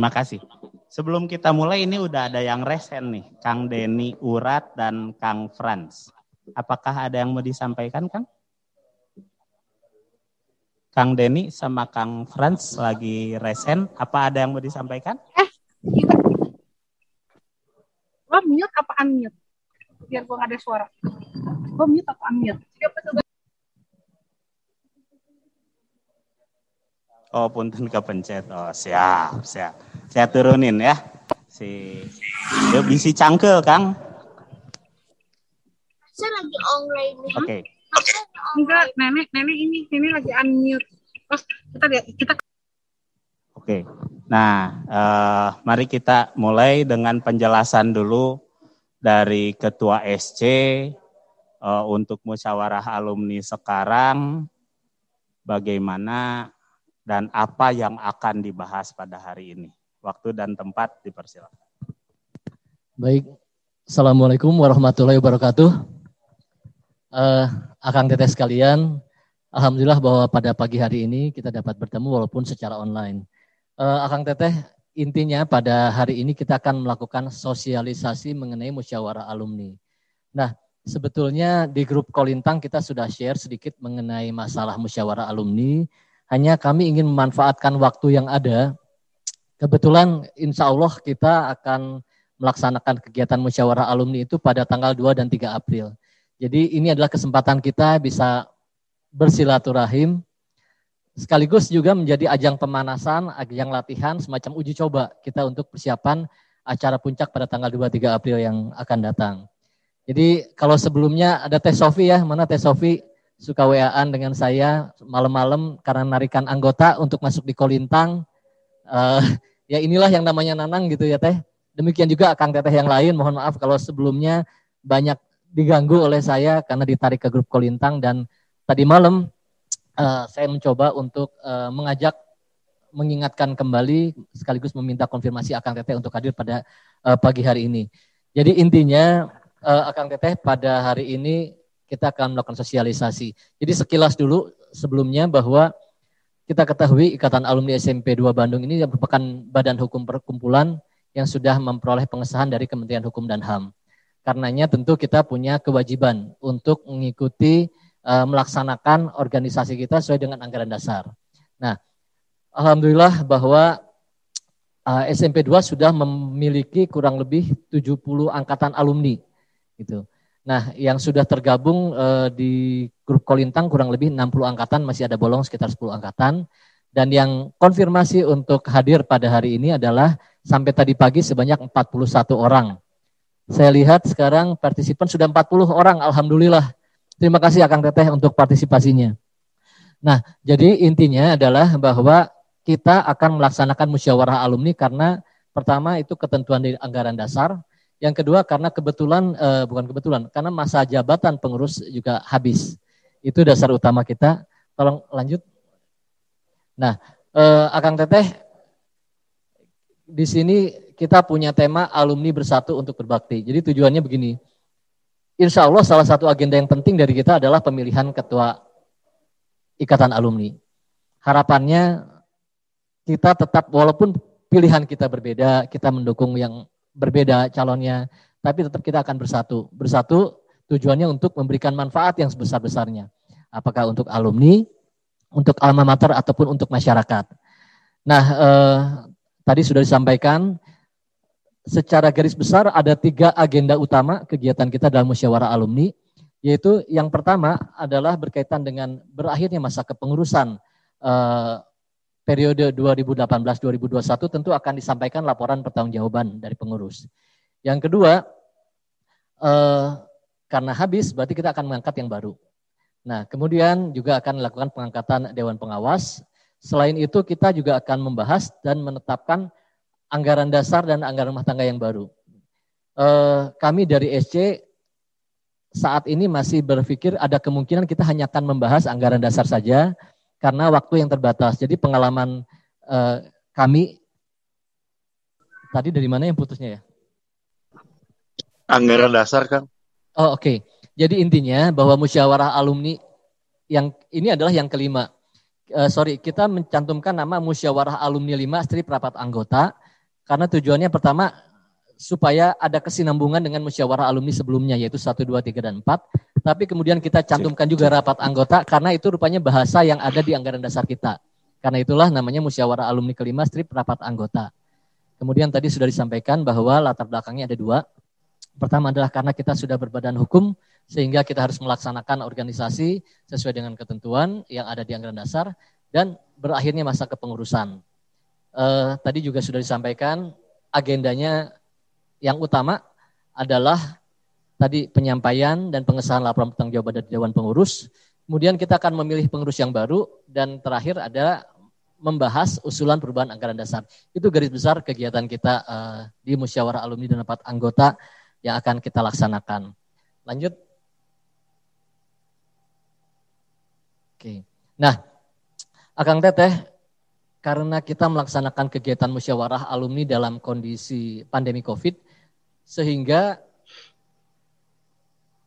Terima kasih. Sebelum kita mulai ini udah ada yang resen nih, Kang Denny Urat dan Kang Franz. Apakah ada yang mau disampaikan, Kang? Kang Denny sama Kang Franz lagi resen. Apa ada yang mau disampaikan? Eh. Lo mute apa unmute? Biar gua gak ada suara. Lo mute apa unmute? Siapa Oh, punten kepencet. Oh, siap, siap. Saya turunin ya. Si Yuk bisi cangkel, Kang. Saya lagi online nih. Oke. Okay. Enggak, nenek, nenek ini, ini lagi unmute. Terus kita lihat, kita Oke. Okay. Nah, uh, mari kita mulai dengan penjelasan dulu dari Ketua SC eh, untuk musyawarah alumni sekarang bagaimana dan apa yang akan dibahas pada hari ini. Waktu dan tempat dipersilakan. Baik, Assalamualaikum warahmatullahi wabarakatuh. Uh, Akang Teteh sekalian, Alhamdulillah bahwa pada pagi hari ini kita dapat bertemu walaupun secara online. Uh, Akang Teteh, intinya pada hari ini kita akan melakukan sosialisasi mengenai musyawarah alumni. Nah, sebetulnya di grup Kolintang kita sudah share sedikit mengenai masalah musyawarah alumni, hanya kami ingin memanfaatkan waktu yang ada. Kebetulan insya Allah kita akan melaksanakan kegiatan musyawarah alumni itu pada tanggal 2 dan 3 April. Jadi ini adalah kesempatan kita bisa bersilaturahim, sekaligus juga menjadi ajang pemanasan, ajang latihan, semacam uji coba kita untuk persiapan acara puncak pada tanggal 2-3 April yang akan datang. Jadi kalau sebelumnya ada Teh Sofi ya, mana Teh Sofi suka WA-an dengan saya malam-malam karena narikan anggota untuk masuk di Kolintang. Uh, ya inilah yang namanya Nanang gitu ya Teh. Demikian juga Kang Teteh yang lain, mohon maaf kalau sebelumnya banyak diganggu oleh saya karena ditarik ke grup Kolintang dan tadi malam uh, saya mencoba untuk uh, mengajak mengingatkan kembali sekaligus meminta konfirmasi Akang Teteh untuk hadir pada uh, pagi hari ini. Jadi intinya uh, Akang Teteh pada hari ini kita akan melakukan sosialisasi. Jadi sekilas dulu sebelumnya bahwa kita ketahui Ikatan Alumni SMP 2 Bandung ini merupakan badan hukum perkumpulan yang sudah memperoleh pengesahan dari Kementerian Hukum dan HAM. Karenanya tentu kita punya kewajiban untuk mengikuti uh, melaksanakan organisasi kita sesuai dengan anggaran dasar. Nah, alhamdulillah bahwa uh, SMP 2 sudah memiliki kurang lebih 70 angkatan alumni gitu. Nah, yang sudah tergabung uh, di grup Kolintang kurang lebih 60 angkatan, masih ada bolong sekitar 10 angkatan. Dan yang konfirmasi untuk hadir pada hari ini adalah sampai tadi pagi sebanyak 41 orang. Saya lihat sekarang partisipan sudah 40 orang, Alhamdulillah. Terima kasih Akang Teteh untuk partisipasinya. Nah, jadi intinya adalah bahwa kita akan melaksanakan musyawarah alumni karena pertama itu ketentuan dari anggaran dasar, yang kedua karena kebetulan eh, bukan kebetulan karena masa jabatan pengurus juga habis. Itu dasar utama kita. Tolong lanjut. Nah, eh, Akang Teteh di sini kita punya tema alumni bersatu untuk berbakti. Jadi tujuannya begini. Insya Allah salah satu agenda yang penting dari kita adalah pemilihan ketua ikatan alumni. Harapannya kita tetap walaupun pilihan kita berbeda, kita mendukung yang berbeda calonnya, tapi tetap kita akan bersatu. Bersatu tujuannya untuk memberikan manfaat yang sebesar-besarnya. Apakah untuk alumni, untuk alma mater ataupun untuk masyarakat. Nah, eh, tadi sudah disampaikan secara garis besar ada tiga agenda utama kegiatan kita dalam musyawarah alumni, yaitu yang pertama adalah berkaitan dengan berakhirnya masa kepengurusan eh, periode 2018-2021 tentu akan disampaikan laporan pertanggungjawaban dari pengurus. Yang kedua, eh, karena habis berarti kita akan mengangkat yang baru. Nah, kemudian juga akan melakukan pengangkatan Dewan Pengawas. Selain itu kita juga akan membahas dan menetapkan anggaran dasar dan anggaran rumah tangga yang baru. Eh, kami dari SC saat ini masih berpikir ada kemungkinan kita hanya akan membahas anggaran dasar saja karena waktu yang terbatas. Jadi pengalaman eh, kami tadi dari mana yang putusnya ya? Anggaran dasar kan? Oh oke. Okay. Jadi intinya bahwa musyawarah alumni yang ini adalah yang kelima. Uh, sorry, kita mencantumkan nama musyawarah alumni 5 strip rapat anggota karena tujuannya pertama supaya ada kesinambungan dengan musyawarah alumni sebelumnya yaitu 1, 2, 3, dan 4. Tapi kemudian kita cantumkan juga rapat anggota karena itu rupanya bahasa yang ada di anggaran dasar kita. Karena itulah namanya musyawarah alumni kelima strip rapat anggota. Kemudian tadi sudah disampaikan bahwa latar belakangnya ada dua. Pertama adalah karena kita sudah berbadan hukum, sehingga kita harus melaksanakan organisasi sesuai dengan ketentuan yang ada di anggaran dasar dan berakhirnya masa kepengurusan. Uh, tadi juga sudah disampaikan agendanya yang utama adalah tadi penyampaian dan pengesahan laporan pertanggungjawaban dari Dewan Pengurus. Kemudian kita akan memilih pengurus yang baru dan terakhir ada membahas usulan perubahan anggaran dasar. Itu garis besar kegiatan kita uh, di musyawarah alumni dan rapat anggota yang akan kita laksanakan. Lanjut. Oke. Nah, Akang Teteh, karena kita melaksanakan kegiatan musyawarah alumni dalam kondisi pandemi COVID, sehingga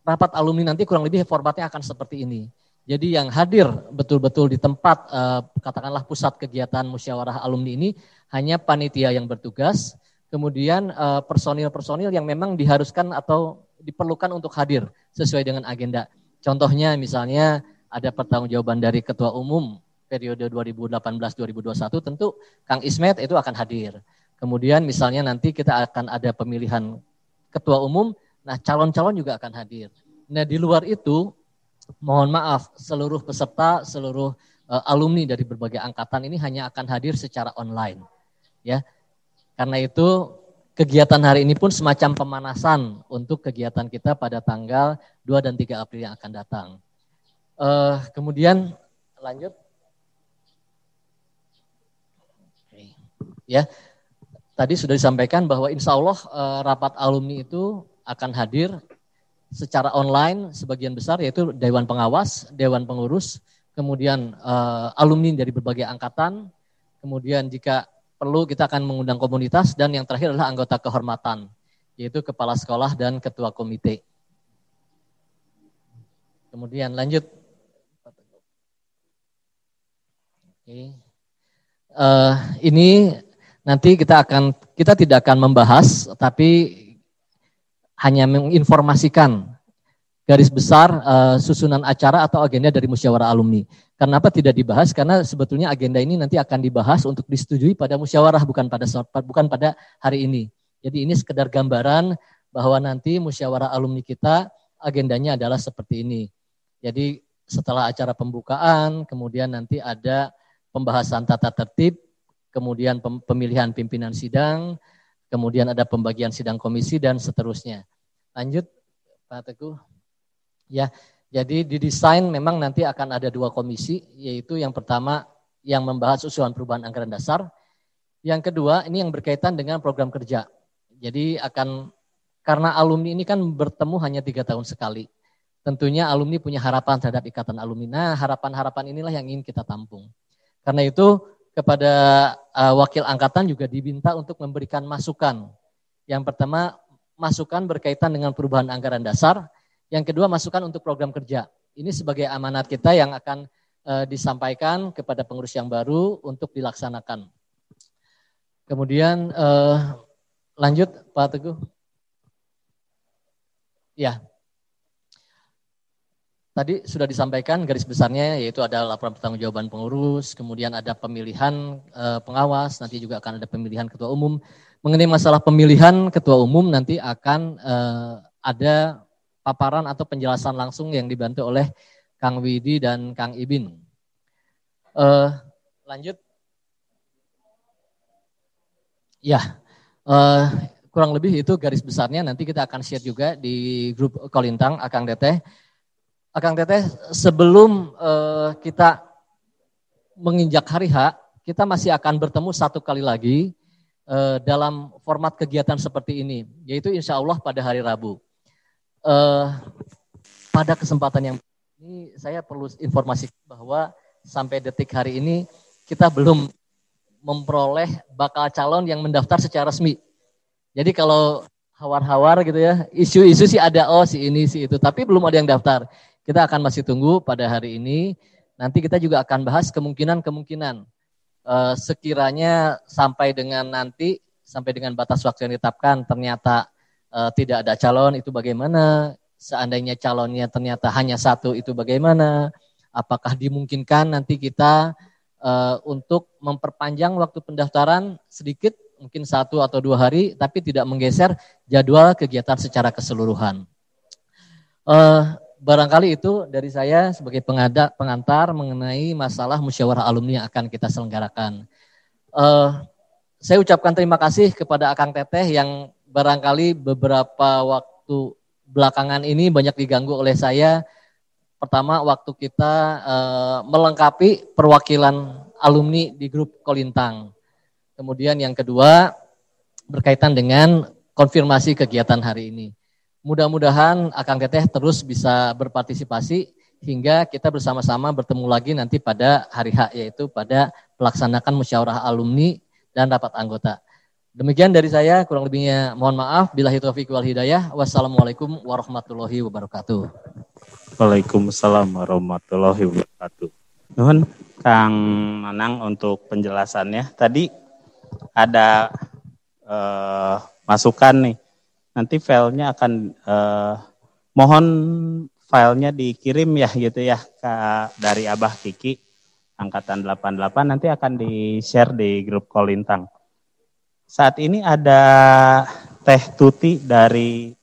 rapat alumni nanti kurang lebih formatnya akan seperti ini. Jadi yang hadir betul-betul di tempat eh, katakanlah pusat kegiatan musyawarah alumni ini hanya panitia yang bertugas, kemudian eh, personil-personil yang memang diharuskan atau diperlukan untuk hadir sesuai dengan agenda. Contohnya misalnya ada pertanggungjawaban dari ketua umum periode 2018-2021 tentu Kang Ismet itu akan hadir. Kemudian misalnya nanti kita akan ada pemilihan ketua umum, nah calon-calon juga akan hadir. Nah di luar itu mohon maaf seluruh peserta, seluruh uh, alumni dari berbagai angkatan ini hanya akan hadir secara online. Ya, karena itu kegiatan hari ini pun semacam pemanasan untuk kegiatan kita pada tanggal 2 dan 3 April yang akan datang. Uh, kemudian lanjut. Okay. Ya, tadi sudah disampaikan bahwa insya Allah uh, rapat alumni itu akan hadir secara online sebagian besar yaitu Dewan Pengawas, Dewan Pengurus, kemudian uh, alumni dari berbagai angkatan, kemudian jika perlu kita akan mengundang komunitas dan yang terakhir adalah anggota kehormatan yaitu kepala sekolah dan ketua komite. Kemudian lanjut Oke. Uh, ini nanti kita akan kita tidak akan membahas, tapi hanya menginformasikan garis besar uh, susunan acara atau agenda dari musyawarah alumni. Kenapa tidak dibahas? Karena sebetulnya agenda ini nanti akan dibahas untuk disetujui pada musyawarah bukan pada bukan pada hari ini. Jadi ini sekedar gambaran bahwa nanti musyawarah alumni kita agendanya adalah seperti ini. Jadi setelah acara pembukaan, kemudian nanti ada pembahasan tata tertib, kemudian pemilihan pimpinan sidang, kemudian ada pembagian sidang komisi dan seterusnya. Lanjut Pak Teguh. Ya, jadi didesain memang nanti akan ada dua komisi, yaitu yang pertama yang membahas usulan perubahan anggaran dasar, yang kedua ini yang berkaitan dengan program kerja. Jadi akan karena alumni ini kan bertemu hanya tiga tahun sekali. Tentunya alumni punya harapan terhadap ikatan alumni. Nah, harapan-harapan inilah yang ingin kita tampung. Karena itu kepada uh, wakil angkatan juga diminta untuk memberikan masukan. Yang pertama, masukan berkaitan dengan perubahan anggaran dasar. Yang kedua, masukan untuk program kerja. Ini sebagai amanat kita yang akan uh, disampaikan kepada pengurus yang baru untuk dilaksanakan. Kemudian uh, lanjut Pak Teguh. Ya. Tadi sudah disampaikan garis besarnya yaitu ada laporan pertanggungjawaban pengurus, kemudian ada pemilihan e, pengawas, nanti juga akan ada pemilihan ketua umum. Mengenai masalah pemilihan ketua umum nanti akan e, ada paparan atau penjelasan langsung yang dibantu oleh Kang Widi dan Kang Ibin. E, lanjut. Ya, uh, kurang lebih itu garis besarnya. Nanti kita akan share juga di grup Kolintang Akang Teteh. Akang Teteh, sebelum uh, kita menginjak hari H, kita masih akan bertemu satu kali lagi uh, dalam format kegiatan seperti ini, yaitu insya Allah pada hari Rabu. Uh, pada kesempatan yang ini saya perlu informasi bahwa sampai detik hari ini kita belum memperoleh bakal calon yang mendaftar secara resmi. Jadi kalau hawar-hawar gitu ya, isu-isu sih ada, oh si ini, si itu, tapi belum ada yang daftar. Kita akan masih tunggu pada hari ini. Nanti kita juga akan bahas kemungkinan-kemungkinan. E, sekiranya sampai dengan nanti, sampai dengan batas waktu yang ditetapkan, ternyata e, tidak ada calon, itu bagaimana? Seandainya calonnya ternyata hanya satu, itu bagaimana? Apakah dimungkinkan nanti kita uh, untuk memperpanjang waktu pendaftaran sedikit, mungkin satu atau dua hari, tapi tidak menggeser jadwal kegiatan secara keseluruhan. Uh, barangkali itu dari saya sebagai pengada, pengantar mengenai masalah musyawarah alumni yang akan kita selenggarakan. Uh, saya ucapkan terima kasih kepada Akang Teteh yang barangkali beberapa waktu belakangan ini banyak diganggu oleh saya Pertama, waktu kita uh, melengkapi perwakilan alumni di grup Kolintang. Kemudian yang kedua, berkaitan dengan konfirmasi kegiatan hari ini. Mudah-mudahan Akang Teteh terus bisa berpartisipasi hingga kita bersama-sama bertemu lagi nanti pada hari H, yaitu pada pelaksanakan musyawarah alumni dan rapat anggota. Demikian dari saya, kurang lebihnya mohon maaf. Bila taufiq wal hidayah. Wassalamualaikum warahmatullahi wabarakatuh. Waalaikumsalam warahmatullahi wabarakatuh. Nuhun Kang Manang untuk penjelasannya. Tadi ada uh, masukan nih. Nanti filenya akan uh, mohon filenya dikirim ya gitu ya ke dari Abah Kiki angkatan 88 nanti akan di-share di grup Kolintang. Saat ini ada Teh Tuti dari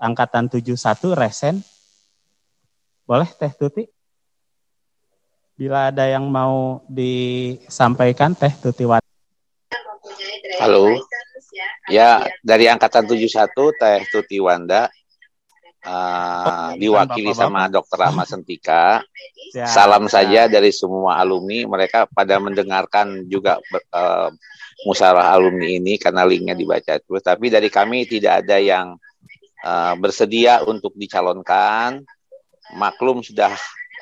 angkatan 71 resen boleh Teh Tuti? Bila ada yang mau disampaikan Teh Tuti. Halo. Ya, dari angkatan 71 Teh Tuti Wanda uh, diwakili Bapak -bapak. sama Dr. Ahmad Sentika. Ya, Salam ya. saja dari semua alumni. Mereka pada mendengarkan juga uh, musyawarah alumni ini karena linknya dibaca terus. Tapi dari kami tidak ada yang uh, bersedia untuk dicalonkan maklum sudah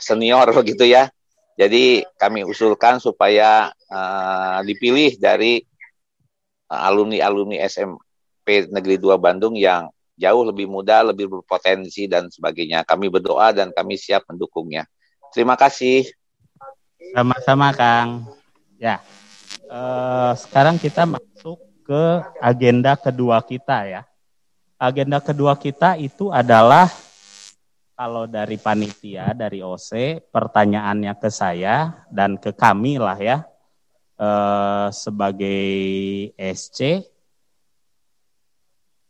senior begitu ya. Jadi kami usulkan supaya uh, dipilih dari alumni-alumni SMP Negeri 2 Bandung yang jauh lebih muda, lebih berpotensi dan sebagainya. Kami berdoa dan kami siap mendukungnya. Terima kasih. Sama-sama Kang. Ya, uh, sekarang kita masuk ke agenda kedua kita ya. Agenda kedua kita itu adalah kalau dari panitia, dari OC, pertanyaannya ke saya dan ke kami lah ya, eh, sebagai SC,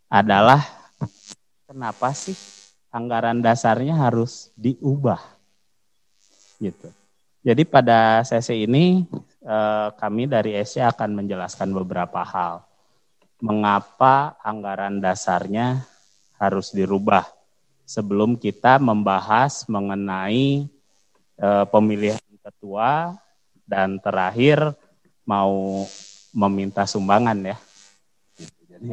adalah kenapa sih anggaran dasarnya harus diubah? Gitu. Jadi pada sesi ini eh, kami dari SC akan menjelaskan beberapa hal. Mengapa anggaran dasarnya harus dirubah? sebelum kita membahas mengenai e, pemilihan ketua dan terakhir mau meminta sumbangan ya. Jadi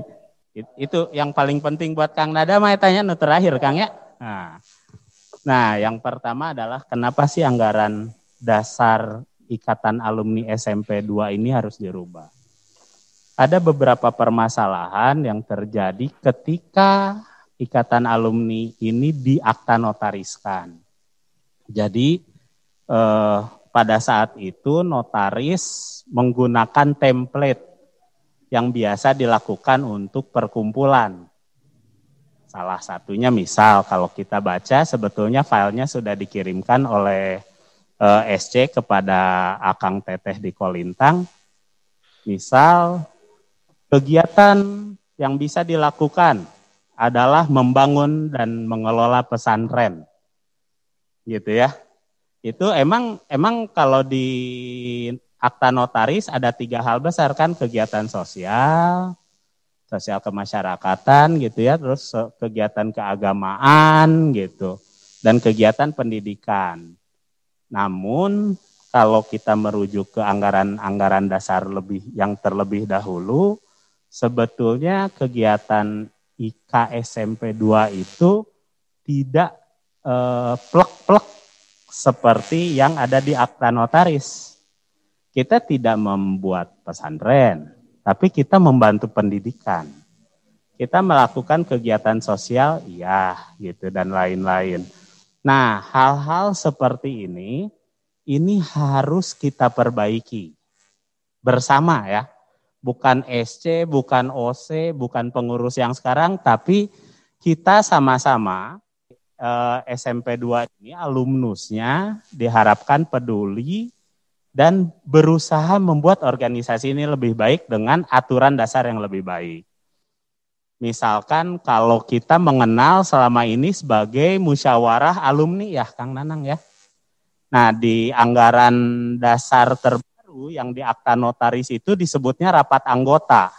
itu yang paling penting buat Kang Nada mah tanya nu terakhir Kang ya. Nah, nah, yang pertama adalah kenapa sih anggaran dasar ikatan alumni SMP 2 ini harus dirubah? Ada beberapa permasalahan yang terjadi ketika ikatan alumni ini diakta notariskan. Jadi eh, pada saat itu notaris menggunakan template yang biasa dilakukan untuk perkumpulan. Salah satunya misal kalau kita baca sebetulnya filenya sudah dikirimkan oleh eh, SC kepada Akang Teteh di Kolintang. Misal kegiatan yang bisa dilakukan adalah membangun dan mengelola pesantren. Gitu ya. Itu emang emang kalau di akta notaris ada tiga hal besar kan kegiatan sosial, sosial kemasyarakatan gitu ya, terus kegiatan keagamaan gitu, dan kegiatan pendidikan. Namun kalau kita merujuk ke anggaran-anggaran dasar lebih yang terlebih dahulu, sebetulnya kegiatan IK SMP 2 itu tidak eh, plek-plek seperti yang ada di akta notaris. Kita tidak membuat pesantren, tapi kita membantu pendidikan. Kita melakukan kegiatan sosial, iya, gitu dan lain-lain. Nah, hal-hal seperti ini ini harus kita perbaiki bersama ya. Bukan SC, bukan OC, bukan pengurus yang sekarang, tapi kita sama-sama SMP 2 ini alumnusnya diharapkan peduli dan berusaha membuat organisasi ini lebih baik dengan aturan dasar yang lebih baik. Misalkan kalau kita mengenal selama ini sebagai musyawarah alumni ya Kang Nanang ya. Nah di anggaran dasar terbaru yang di akta notaris itu disebutnya rapat anggota.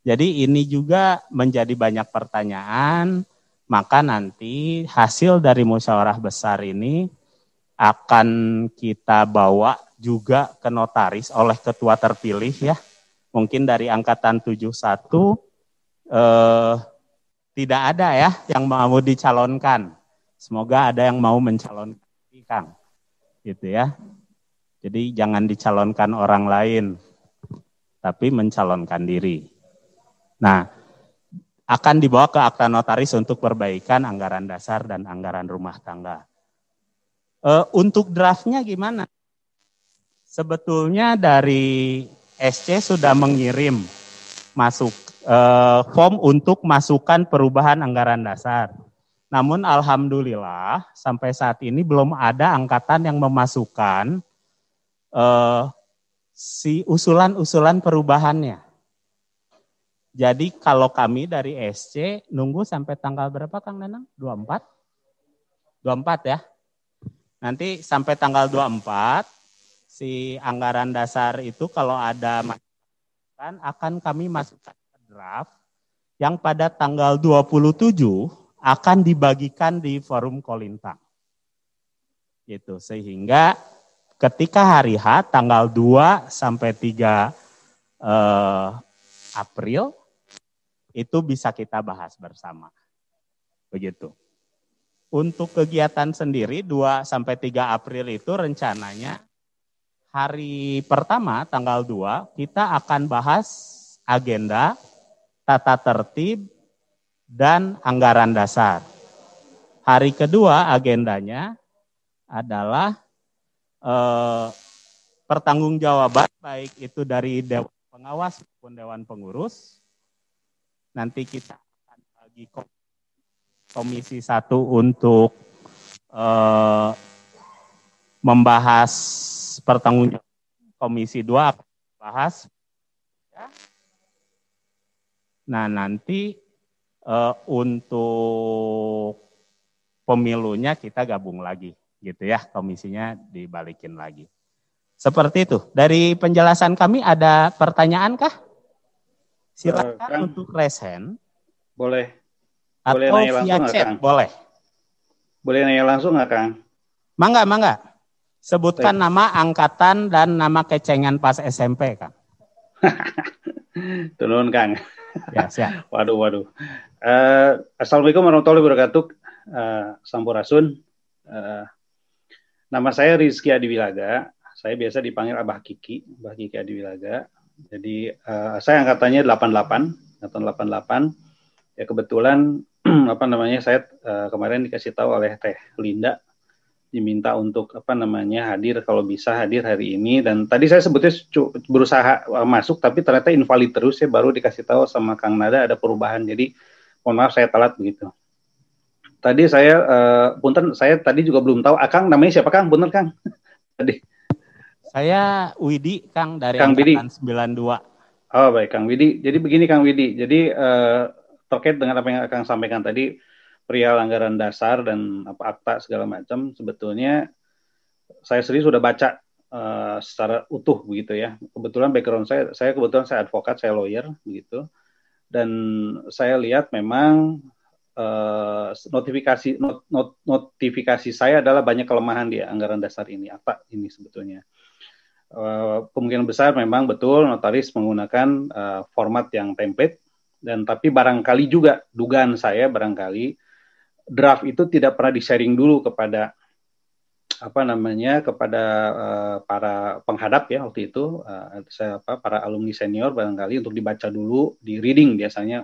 Jadi ini juga menjadi banyak pertanyaan, maka nanti hasil dari musyawarah besar ini akan kita bawa juga ke notaris oleh ketua terpilih ya. Mungkin dari angkatan 71 eh, tidak ada ya yang mau dicalonkan. Semoga ada yang mau mencalonkan Kang. Gitu ya. Jadi jangan dicalonkan orang lain, tapi mencalonkan diri. Nah, akan dibawa ke akta notaris untuk perbaikan anggaran dasar dan anggaran rumah tangga. E, untuk draftnya gimana? sebetulnya dari SC sudah mengirim masuk eh, form untuk masukan perubahan anggaran dasar. Namun alhamdulillah sampai saat ini belum ada angkatan yang memasukkan eh, si usulan-usulan perubahannya. Jadi kalau kami dari SC nunggu sampai tanggal berapa Kang Nanang? 24? 24 ya. Nanti sampai tanggal 24 si anggaran dasar itu kalau ada masukan akan kami masukkan ke draft yang pada tanggal 27 akan dibagikan di forum Kolintang. Gitu, sehingga ketika hari H tanggal 2 sampai 3 eh, April itu bisa kita bahas bersama. Begitu. Untuk kegiatan sendiri 2 sampai 3 April itu rencananya hari pertama tanggal 2 kita akan bahas agenda, tata tertib, dan anggaran dasar. Hari kedua agendanya adalah eh, pertanggungjawaban baik itu dari Dewan Pengawas maupun Dewan Pengurus. Nanti kita akan bagi komisi satu untuk eh, membahas pertanggungjawaban Komisi 2 akan bahas. Nah, nanti uh, untuk pemilunya kita gabung lagi gitu ya, komisinya dibalikin lagi. Seperti itu. Dari penjelasan kami ada pertanyaan kah? Silakan uh, untuk resen. Boleh. Atau boleh nanya via langsung chat, Kang? boleh. Boleh nanya langsung nggak, Kang? Mangga, mangga. Sebutkan Baik. nama angkatan dan nama kecengan pas SMP, Kang. Turun, Kang. Ya, siap. waduh, waduh. Uh, Assalamualaikum warahmatullahi wabarakatuh. Uh, Sampurasun. Uh, nama saya Rizky Adiwilaga. Saya biasa dipanggil Abah Kiki, Abah Kiki Adiwilaga. Jadi uh, saya angkatannya 88, angkatan 88. Ya kebetulan apa namanya saya uh, kemarin dikasih tahu oleh Teh Linda diminta untuk apa namanya hadir kalau bisa hadir hari ini dan tadi saya sebetulnya berusaha uh, masuk tapi ternyata invalid terus ya baru dikasih tahu sama Kang Nada ada perubahan jadi mohon maaf saya telat begitu. Tadi saya uh, punten saya tadi juga belum tahu Akang namanya siapa Kang? Bener Kang? tadi. Saya Widi Kang dari Kang Widi. 92. Oh baik Kang Widi. Jadi begini Kang Widi. Jadi uh, terkait dengan apa yang Kang sampaikan tadi perihal anggaran dasar dan apa akta segala macam sebetulnya saya sendiri sudah baca uh, secara utuh begitu ya. Kebetulan background saya saya kebetulan saya advokat, saya lawyer begitu. Dan saya lihat memang uh, notifikasi not, not, notifikasi saya adalah banyak kelemahan di anggaran dasar ini. Apa ini sebetulnya? Uh, kemungkinan besar memang betul notaris menggunakan uh, format yang template. Dan tapi barangkali juga dugaan saya barangkali draft itu tidak pernah di-sharing dulu kepada apa namanya kepada uh, para penghadap ya waktu itu. Uh, saya apa para alumni senior barangkali untuk dibaca dulu di reading biasanya.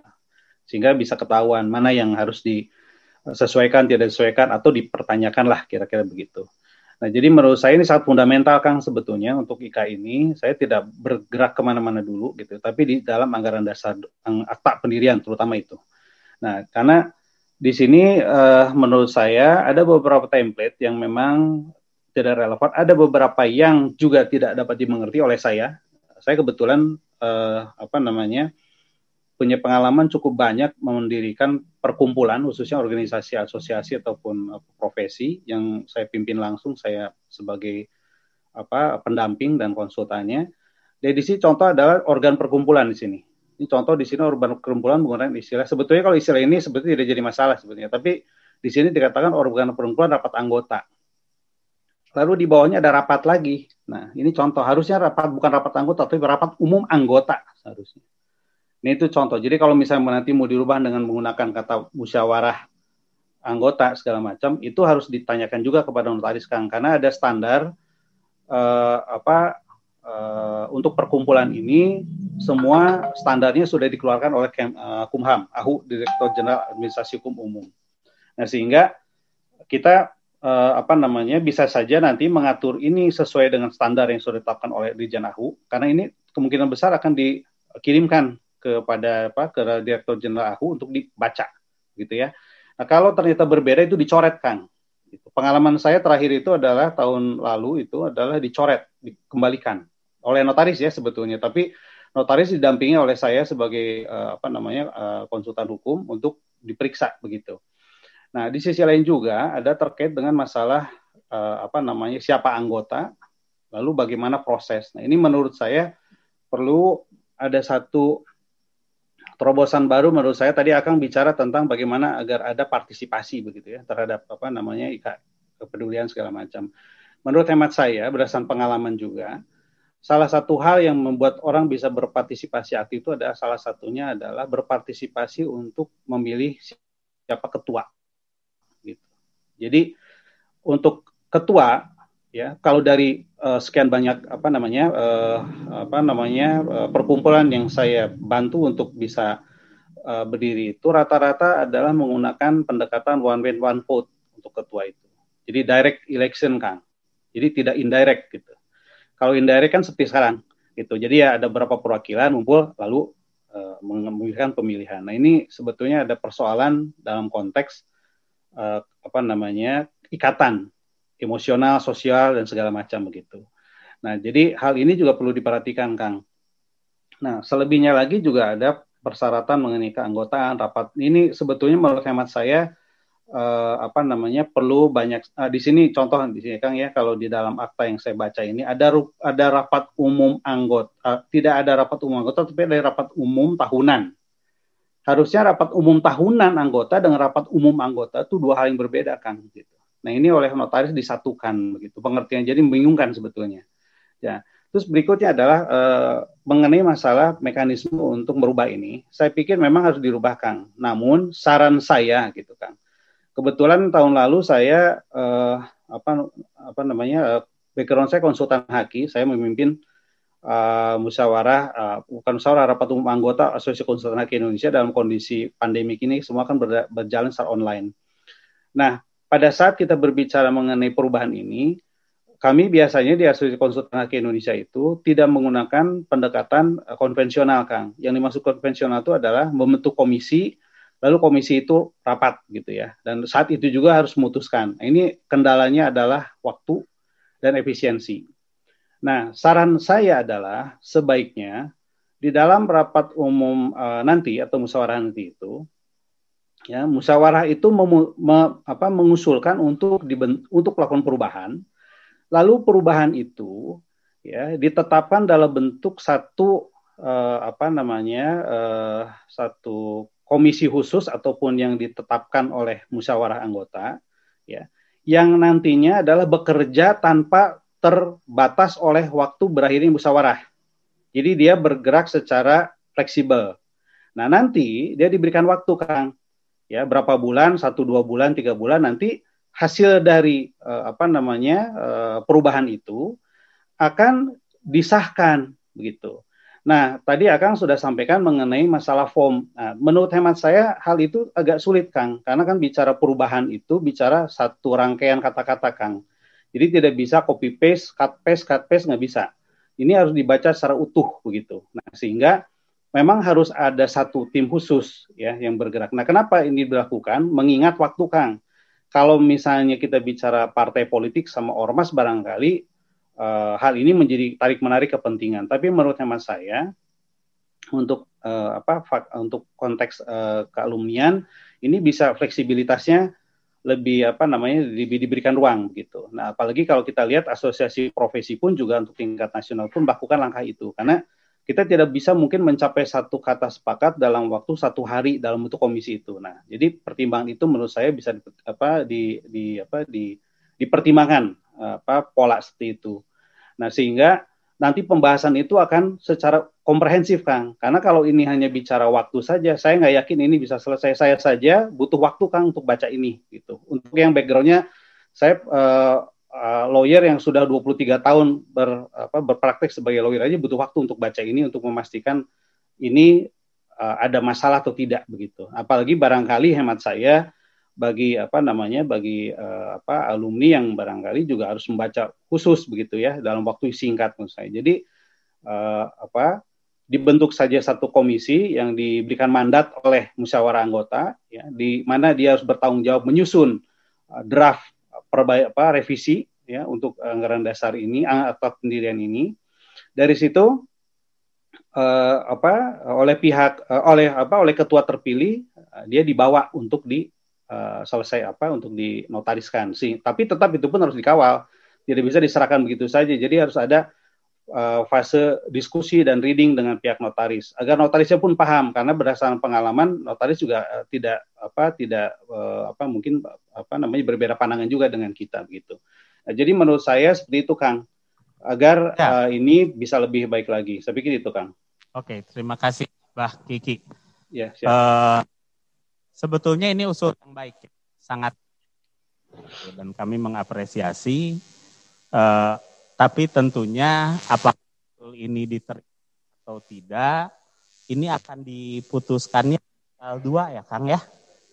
Sehingga bisa ketahuan mana yang harus disesuaikan tidak disesuaikan atau dipertanyakan lah kira-kira begitu. Nah jadi menurut saya ini sangat fundamental Kang sebetulnya untuk IK ini saya tidak bergerak ke mana-mana dulu gitu tapi di dalam anggaran dasar akta pendirian terutama itu. Nah karena di sini uh, menurut saya ada beberapa template yang memang tidak relevan, ada beberapa yang juga tidak dapat dimengerti oleh saya. Saya kebetulan uh, apa namanya punya pengalaman cukup banyak mendirikan perkumpulan khususnya organisasi asosiasi ataupun uh, profesi yang saya pimpin langsung saya sebagai apa pendamping dan konsultannya. Jadi di sini contoh adalah organ perkumpulan di sini ini contoh di sini organ perkumpulan menggunakan istilah. Sebetulnya kalau istilah ini sebetulnya tidak jadi masalah sebetulnya. Tapi di sini dikatakan organ perkumpulan rapat anggota. Lalu di bawahnya ada rapat lagi. Nah, ini contoh. Harusnya rapat bukan rapat anggota, tapi rapat umum anggota seharusnya. Ini itu contoh. Jadi kalau misalnya nanti mau dirubah dengan menggunakan kata musyawarah anggota segala macam, itu harus ditanyakan juga kepada notaris Kang karena ada standar eh, apa uh, untuk perkumpulan ini semua standarnya sudah dikeluarkan oleh uh, Kumham, AHU Direktur Jenderal Administrasi Hukum Umum. Nah, sehingga kita uh, apa namanya bisa saja nanti mengatur ini sesuai dengan standar yang sudah ditetapkan oleh Dirjen AHU karena ini kemungkinan besar akan dikirimkan kepada apa ke Direktur Jenderal AHU untuk dibaca gitu ya. Nah, kalau ternyata berbeda itu dicoretkan. Gitu. Pengalaman saya terakhir itu adalah tahun lalu itu adalah dicoret, dikembalikan oleh notaris ya sebetulnya, tapi notaris didampingi oleh saya sebagai uh, apa namanya uh, konsultan hukum untuk diperiksa begitu. Nah di sisi lain juga ada terkait dengan masalah uh, apa namanya siapa anggota, lalu bagaimana proses. Nah ini menurut saya perlu ada satu terobosan baru menurut saya tadi akan bicara tentang bagaimana agar ada partisipasi begitu ya terhadap apa namanya ika kepedulian segala macam. Menurut hemat saya berdasarkan pengalaman juga salah satu hal yang membuat orang bisa berpartisipasi aktif itu adalah salah satunya adalah berpartisipasi untuk memilih siapa ketua. Gitu. Jadi untuk ketua ya kalau dari uh, sekian banyak apa namanya uh, apa namanya uh, perkumpulan yang saya bantu untuk bisa uh, berdiri itu rata-rata adalah menggunakan pendekatan one man one vote untuk ketua itu. Jadi direct election kan. Jadi tidak indirect gitu. Kalau indirect kan seperti sekarang gitu. Jadi ya ada beberapa perwakilan ngumpul lalu uh, pemilihan. Nah ini sebetulnya ada persoalan dalam konteks uh, apa namanya ikatan emosional, sosial dan segala macam begitu. Nah jadi hal ini juga perlu diperhatikan Kang. Nah selebihnya lagi juga ada persyaratan mengenai keanggotaan rapat. Ini sebetulnya menurut hemat saya uh, apa namanya perlu banyak uh, di sini contoh di sini Kang ya kalau di dalam akta yang saya baca ini ada ada rapat umum anggota uh, tidak ada rapat umum anggota tapi ada rapat umum tahunan harusnya rapat umum tahunan anggota dengan rapat umum anggota itu dua hal yang berbeda kan gitu nah ini oleh notaris disatukan begitu. Pengertian jadi membingungkan sebetulnya. Ya terus berikutnya adalah uh, mengenai masalah mekanisme untuk merubah ini saya pikir memang harus dirubah Kang. Namun saran saya gitu Kang. Kebetulan tahun lalu saya uh, apa apa namanya uh, background saya konsultan haki, saya memimpin uh, musyawarah uh, bukan musyawarah rapat umum anggota Asosiasi Konsultan Haki Indonesia dalam kondisi pandemi ini. Semua kan berjalan secara online. Nah, pada saat kita berbicara mengenai perubahan ini, kami biasanya di Asosiasi Konsultan Haki Indonesia itu tidak menggunakan pendekatan eh, konvensional, Kang. Yang dimaksud konvensional itu adalah membentuk komisi, lalu komisi itu rapat gitu ya. Dan saat itu juga harus memutuskan. Nah, ini kendalanya adalah waktu dan efisiensi. Nah, saran saya adalah sebaiknya di dalam rapat umum uh, nanti atau musyawarah nanti itu ya musyawarah itu memu, me, apa, mengusulkan untuk dibent, untuk melakukan perubahan Lalu perubahan itu ya ditetapkan dalam bentuk satu uh, apa namanya uh, satu komisi khusus ataupun yang ditetapkan oleh musyawarah anggota ya yang nantinya adalah bekerja tanpa terbatas oleh waktu berakhirnya musyawarah. Jadi dia bergerak secara fleksibel. Nah nanti dia diberikan waktu Kang, ya berapa bulan, satu dua bulan, tiga bulan nanti hasil dari uh, apa namanya uh, perubahan itu akan disahkan begitu. Nah, tadi Akang sudah sampaikan mengenai masalah form. Nah, menurut hemat saya hal itu agak sulit, Kang, karena kan bicara perubahan itu bicara satu rangkaian kata-kata, Kang. Jadi tidak bisa copy paste, cut paste, cut paste nggak bisa. Ini harus dibaca secara utuh begitu. Nah, sehingga memang harus ada satu tim khusus ya yang bergerak. Nah, kenapa ini dilakukan? Mengingat waktu, Kang kalau misalnya kita bicara partai politik sama ormas barangkali uh, hal ini menjadi tarik menarik kepentingan. Tapi menurut hemat saya untuk uh, apa untuk konteks uh, kealumnian ini bisa fleksibilitasnya lebih apa namanya lebih diberikan ruang gitu. Nah, apalagi kalau kita lihat asosiasi profesi pun juga untuk tingkat nasional pun melakukan langkah itu karena kita tidak bisa mungkin mencapai satu kata sepakat dalam waktu satu hari dalam bentuk komisi itu. Nah, jadi pertimbangan itu menurut saya bisa apa di di apa di dipertimbangkan apa pola seperti itu. Nah, sehingga nanti pembahasan itu akan secara komprehensif, Kang. Karena kalau ini hanya bicara waktu saja, saya nggak yakin ini bisa selesai. Saya saja butuh waktu, Kang, untuk baca ini gitu. Untuk yang backgroundnya saya uh, uh, lawyer yang sudah 23 tahun ber, apa, berpraktek sebagai lawyer aja butuh waktu untuk baca ini untuk memastikan ini uh, ada masalah atau tidak begitu. Apalagi barangkali hemat saya bagi apa namanya bagi uh, apa alumni yang barangkali juga harus membaca khusus begitu ya dalam waktu singkat menurut saya. Jadi uh, apa dibentuk saja satu komisi yang diberikan mandat oleh musyawarah anggota ya di mana dia harus bertanggung jawab menyusun draft perbaik apa revisi ya untuk anggaran dasar ini atau pendirian ini. Dari situ uh, apa oleh pihak uh, oleh apa oleh ketua terpilih dia dibawa untuk di uh, selesai apa untuk dinotariskan sih. Tapi tetap itu pun harus dikawal. Tidak bisa diserahkan begitu saja. Jadi harus ada uh, fase diskusi dan reading dengan pihak notaris agar notarisnya pun paham karena berdasarkan pengalaman notaris juga uh, tidak apa tidak uh, apa mungkin apa namanya berbeda pandangan juga dengan kita gitu. Nah, jadi menurut saya seperti itu Kang agar ya. uh, ini bisa lebih baik lagi. Saya pikir itu Kang. Oke, terima kasih Bah Kiki. Ya, siap. Uh, sebetulnya ini usul yang baik, sangat dan kami mengapresiasi. Uh, tapi tentunya apakah ini diterima atau tidak, ini akan diputuskannya tanggal 2 ya Kang ya.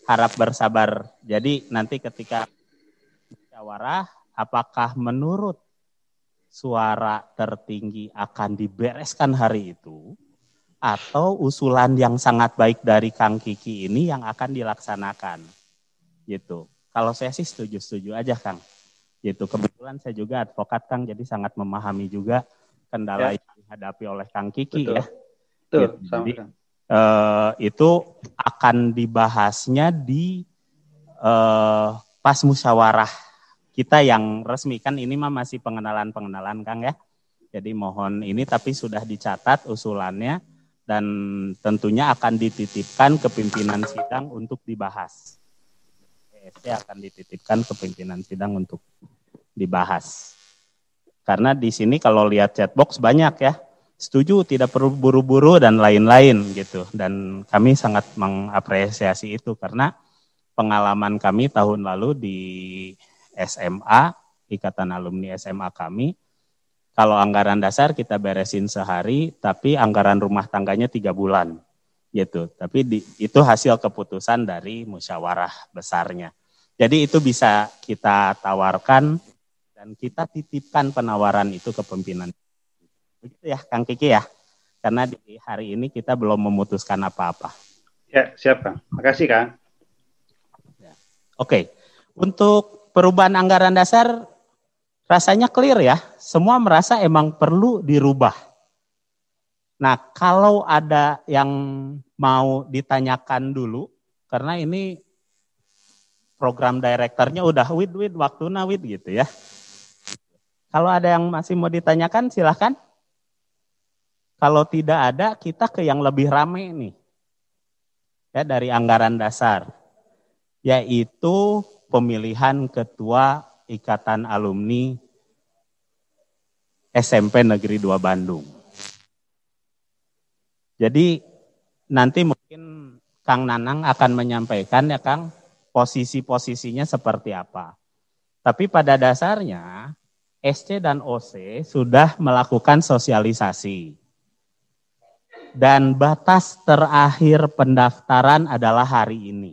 Harap bersabar. Jadi nanti ketika musyawarah apakah menurut suara tertinggi akan dibereskan hari itu atau usulan yang sangat baik dari Kang Kiki ini yang akan dilaksanakan. Gitu. Kalau saya sih setuju-setuju aja Kang gitu. Kebetulan saya juga advokat Kang, jadi sangat memahami juga kendala ya. yang dihadapi oleh Kang Kiki Betul. ya. Betul, gitu. Jadi uh, itu akan dibahasnya di uh, pas musyawarah kita yang resmi kan ini mah masih pengenalan-pengenalan Kang ya. Jadi mohon ini tapi sudah dicatat usulannya dan tentunya akan dititipkan ke pimpinan sidang untuk dibahas. PSC akan dititipkan ke pimpinan sidang untuk dibahas. Karena di sini kalau lihat chatbox banyak ya, setuju tidak perlu buru-buru dan lain-lain gitu. Dan kami sangat mengapresiasi itu karena pengalaman kami tahun lalu di SMA, Ikatan Alumni SMA kami, kalau anggaran dasar kita beresin sehari, tapi anggaran rumah tangganya tiga bulan gitu. Tapi di, itu hasil keputusan dari musyawarah besarnya. Jadi itu bisa kita tawarkan dan kita titipkan penawaran itu ke pimpinan. Begitu ya Kang Kiki ya. Karena di hari ini kita belum memutuskan apa-apa. Ya, siap Kang. Makasih Kang. Ya. Oke. Untuk perubahan anggaran dasar rasanya clear ya. Semua merasa emang perlu dirubah. Nah, kalau ada yang mau ditanyakan dulu, karena ini program direkturnya udah wid wid waktu nawid gitu ya. Kalau ada yang masih mau ditanyakan silahkan. Kalau tidak ada, kita ke yang lebih rame nih. Ya, dari anggaran dasar. Yaitu pemilihan ketua Ikatan Alumni SMP Negeri 2 Bandung. Jadi nanti mungkin Kang Nanang akan menyampaikan ya Kang posisi-posisinya seperti apa. Tapi pada dasarnya SC dan OC sudah melakukan sosialisasi dan batas terakhir pendaftaran adalah hari ini.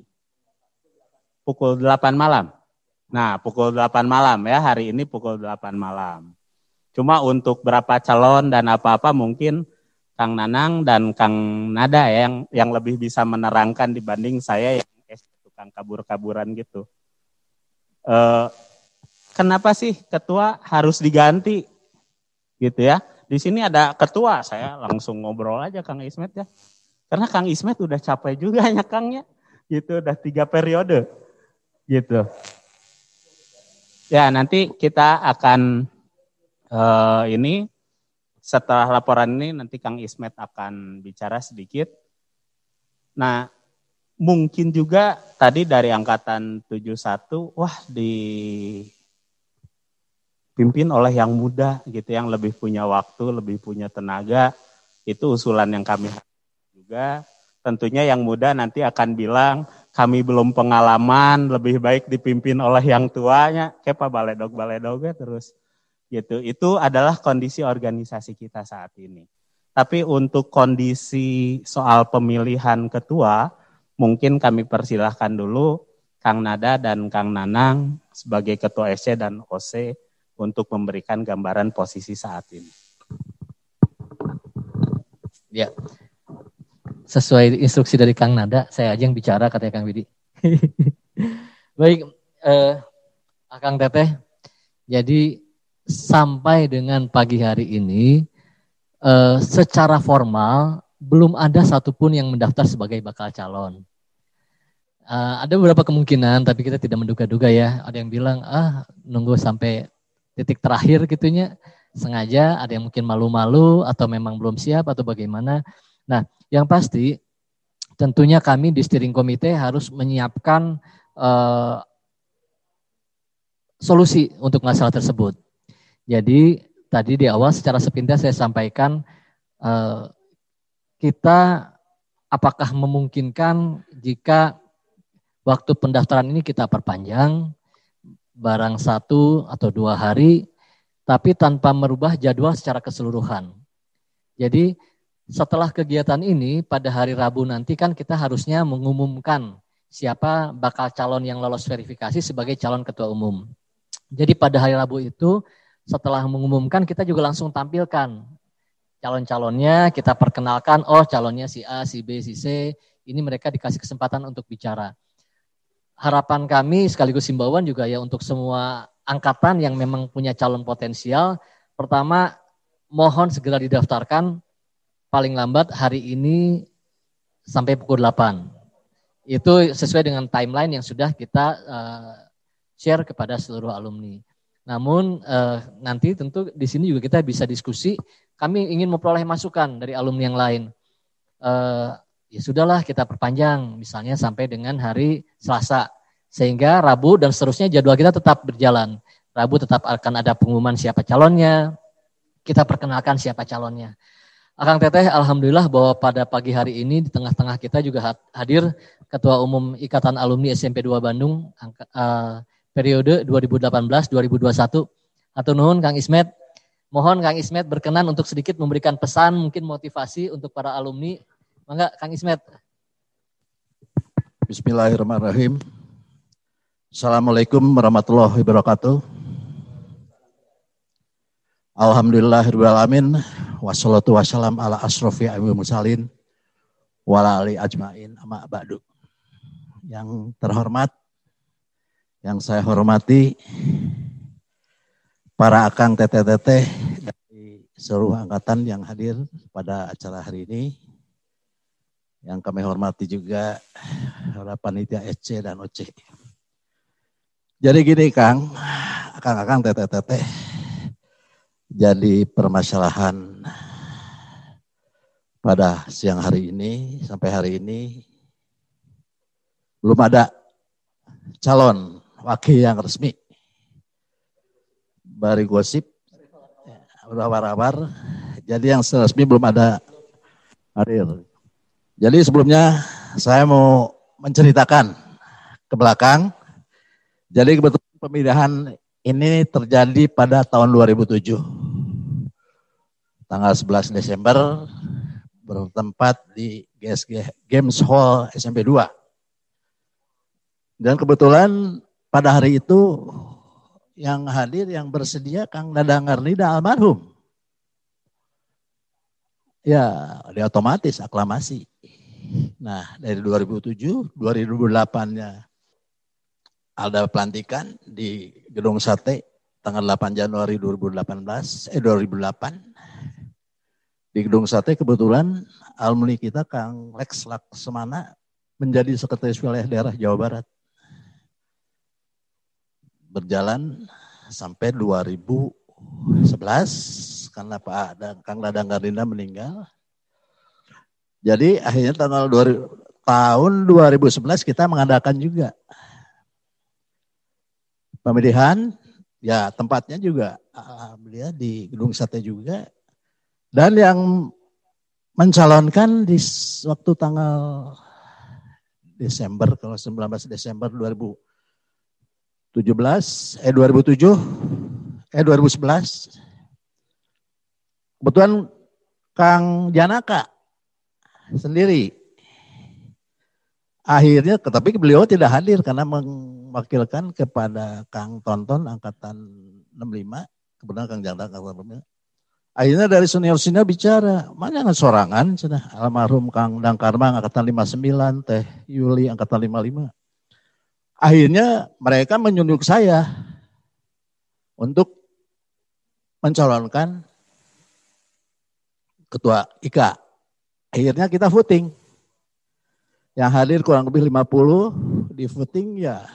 Pukul 8 malam. Nah, pukul 8 malam ya, hari ini pukul 8 malam. Cuma untuk berapa calon dan apa-apa mungkin Kang Nanang dan Kang Nada ya, yang yang lebih bisa menerangkan dibanding saya yang tukang kabur-kaburan gitu. Eh, kenapa sih ketua harus diganti gitu ya? Di sini ada ketua, saya langsung ngobrol aja Kang Ismet ya. Karena Kang Ismet udah capek juga ya Kangnya. Gitu, udah tiga periode. Gitu. Ya, nanti kita akan uh, ini setelah laporan ini nanti Kang Ismet akan bicara sedikit. Nah, mungkin juga tadi dari angkatan 71, wah di dipimpin oleh yang muda gitu, yang lebih punya waktu, lebih punya tenaga. Itu usulan yang kami juga. Tentunya yang muda nanti akan bilang kami belum pengalaman, lebih baik dipimpin oleh yang tuanya, kayak Pak Baledog Baledog ya terus gitu. Itu adalah kondisi organisasi kita saat ini. Tapi untuk kondisi soal pemilihan ketua, mungkin kami persilahkan dulu Kang Nada dan Kang Nanang sebagai ketua SC dan OC untuk memberikan gambaran posisi saat ini. Ya, sesuai instruksi dari Kang Nada, saya aja yang bicara katanya Kang Widi. Baik, eh, Kang Teteh, jadi sampai dengan pagi hari ini, eh, secara formal belum ada satupun yang mendaftar sebagai bakal calon. Uh, ada beberapa kemungkinan, tapi kita tidak menduga-duga ya. Ada yang bilang, ah nunggu sampai titik terakhir gitunya sengaja ada yang mungkin malu-malu atau memang belum siap atau bagaimana. Nah, yang pasti tentunya kami di steering komite harus menyiapkan uh, solusi untuk masalah tersebut. Jadi tadi di awal secara sepintas saya sampaikan uh, kita apakah memungkinkan jika waktu pendaftaran ini kita perpanjang barang satu atau dua hari, tapi tanpa merubah jadwal secara keseluruhan. Jadi setelah kegiatan ini pada hari Rabu nanti kan kita harusnya mengumumkan siapa bakal calon yang lolos verifikasi sebagai calon ketua umum. Jadi pada hari Rabu itu setelah mengumumkan kita juga langsung tampilkan calon-calonnya, kita perkenalkan, oh calonnya si A, si B, si C, ini mereka dikasih kesempatan untuk bicara harapan kami sekaligus himbauan juga ya untuk semua angkatan yang memang punya calon potensial. Pertama, mohon segera didaftarkan paling lambat hari ini sampai pukul 8. Itu sesuai dengan timeline yang sudah kita uh, share kepada seluruh alumni. Namun uh, nanti tentu di sini juga kita bisa diskusi. Kami ingin memperoleh masukan dari alumni yang lain. Uh, ya sudahlah kita perpanjang misalnya sampai dengan hari Selasa. Sehingga Rabu dan seterusnya jadwal kita tetap berjalan. Rabu tetap akan ada pengumuman siapa calonnya, kita perkenalkan siapa calonnya. Akang Teteh, Alhamdulillah bahwa pada pagi hari ini di tengah-tengah kita juga hadir Ketua Umum Ikatan Alumni SMP 2 Bandung uh, periode 2018-2021. Atau nuhun Kang Ismet, mohon Kang Ismet berkenan untuk sedikit memberikan pesan mungkin motivasi untuk para alumni Mangga Kang Ismet. Bismillahirrahmanirrahim. Assalamualaikum warahmatullahi wabarakatuh. Alhamdulillahirrahmanirrahim. Wassalatu wassalam ala asrofi amin musalin. Wala ali ajmain amma ba'du. Yang terhormat, yang saya hormati, para akang teteh-teteh dari seluruh angkatan yang hadir pada acara hari ini. Yang kami hormati juga para panitia SC dan OC. Jadi gini Kang, Kang-Kang teteh-teteh, jadi permasalahan pada siang hari ini sampai hari ini belum ada calon wakil yang resmi. Bari gosip, rawar-rawar, jadi yang resmi belum ada hadir. Jadi sebelumnya saya mau menceritakan ke belakang jadi kebetulan pemilihan ini terjadi pada tahun 2007. Tanggal 11 Desember bertempat di GSG Games Hall SMP 2. Dan kebetulan pada hari itu yang hadir yang bersedia Kang Dadang Arnida almarhum. Ya, dia otomatis aklamasi. Nah, dari 2007, 2008-nya ada pelantikan di Gedung Sate tanggal 8 Januari 2018 eh 2008 di Gedung Sate kebetulan alumni kita Kang Lex Laksemana menjadi sekretaris wilayah daerah Jawa Barat berjalan sampai 2011 karena Pak Kang Dadang Gardina meninggal. Jadi akhirnya tanggal 2000, tahun 2011 kita mengadakan juga pemilihan ya tempatnya juga alhamdulillah di Gedung Sate juga dan yang mencalonkan di waktu tanggal Desember kalau 19 Desember 2017 eh 2007 eh 2011 kebetulan Kang Janaka sendiri. Akhirnya tetapi beliau tidak hadir karena mewakilkan kepada Kang Tonton angkatan 65 kebetulan Kang Janda angkatan 65 akhirnya dari senior-senior bicara mana yang sorangan? Cina. Almarhum Kang Dangkarma angkatan 59 Teh Yuli angkatan 55 akhirnya mereka menyunjuk saya untuk mencalonkan ketua IKA akhirnya kita voting yang hadir kurang lebih 50 di voting ya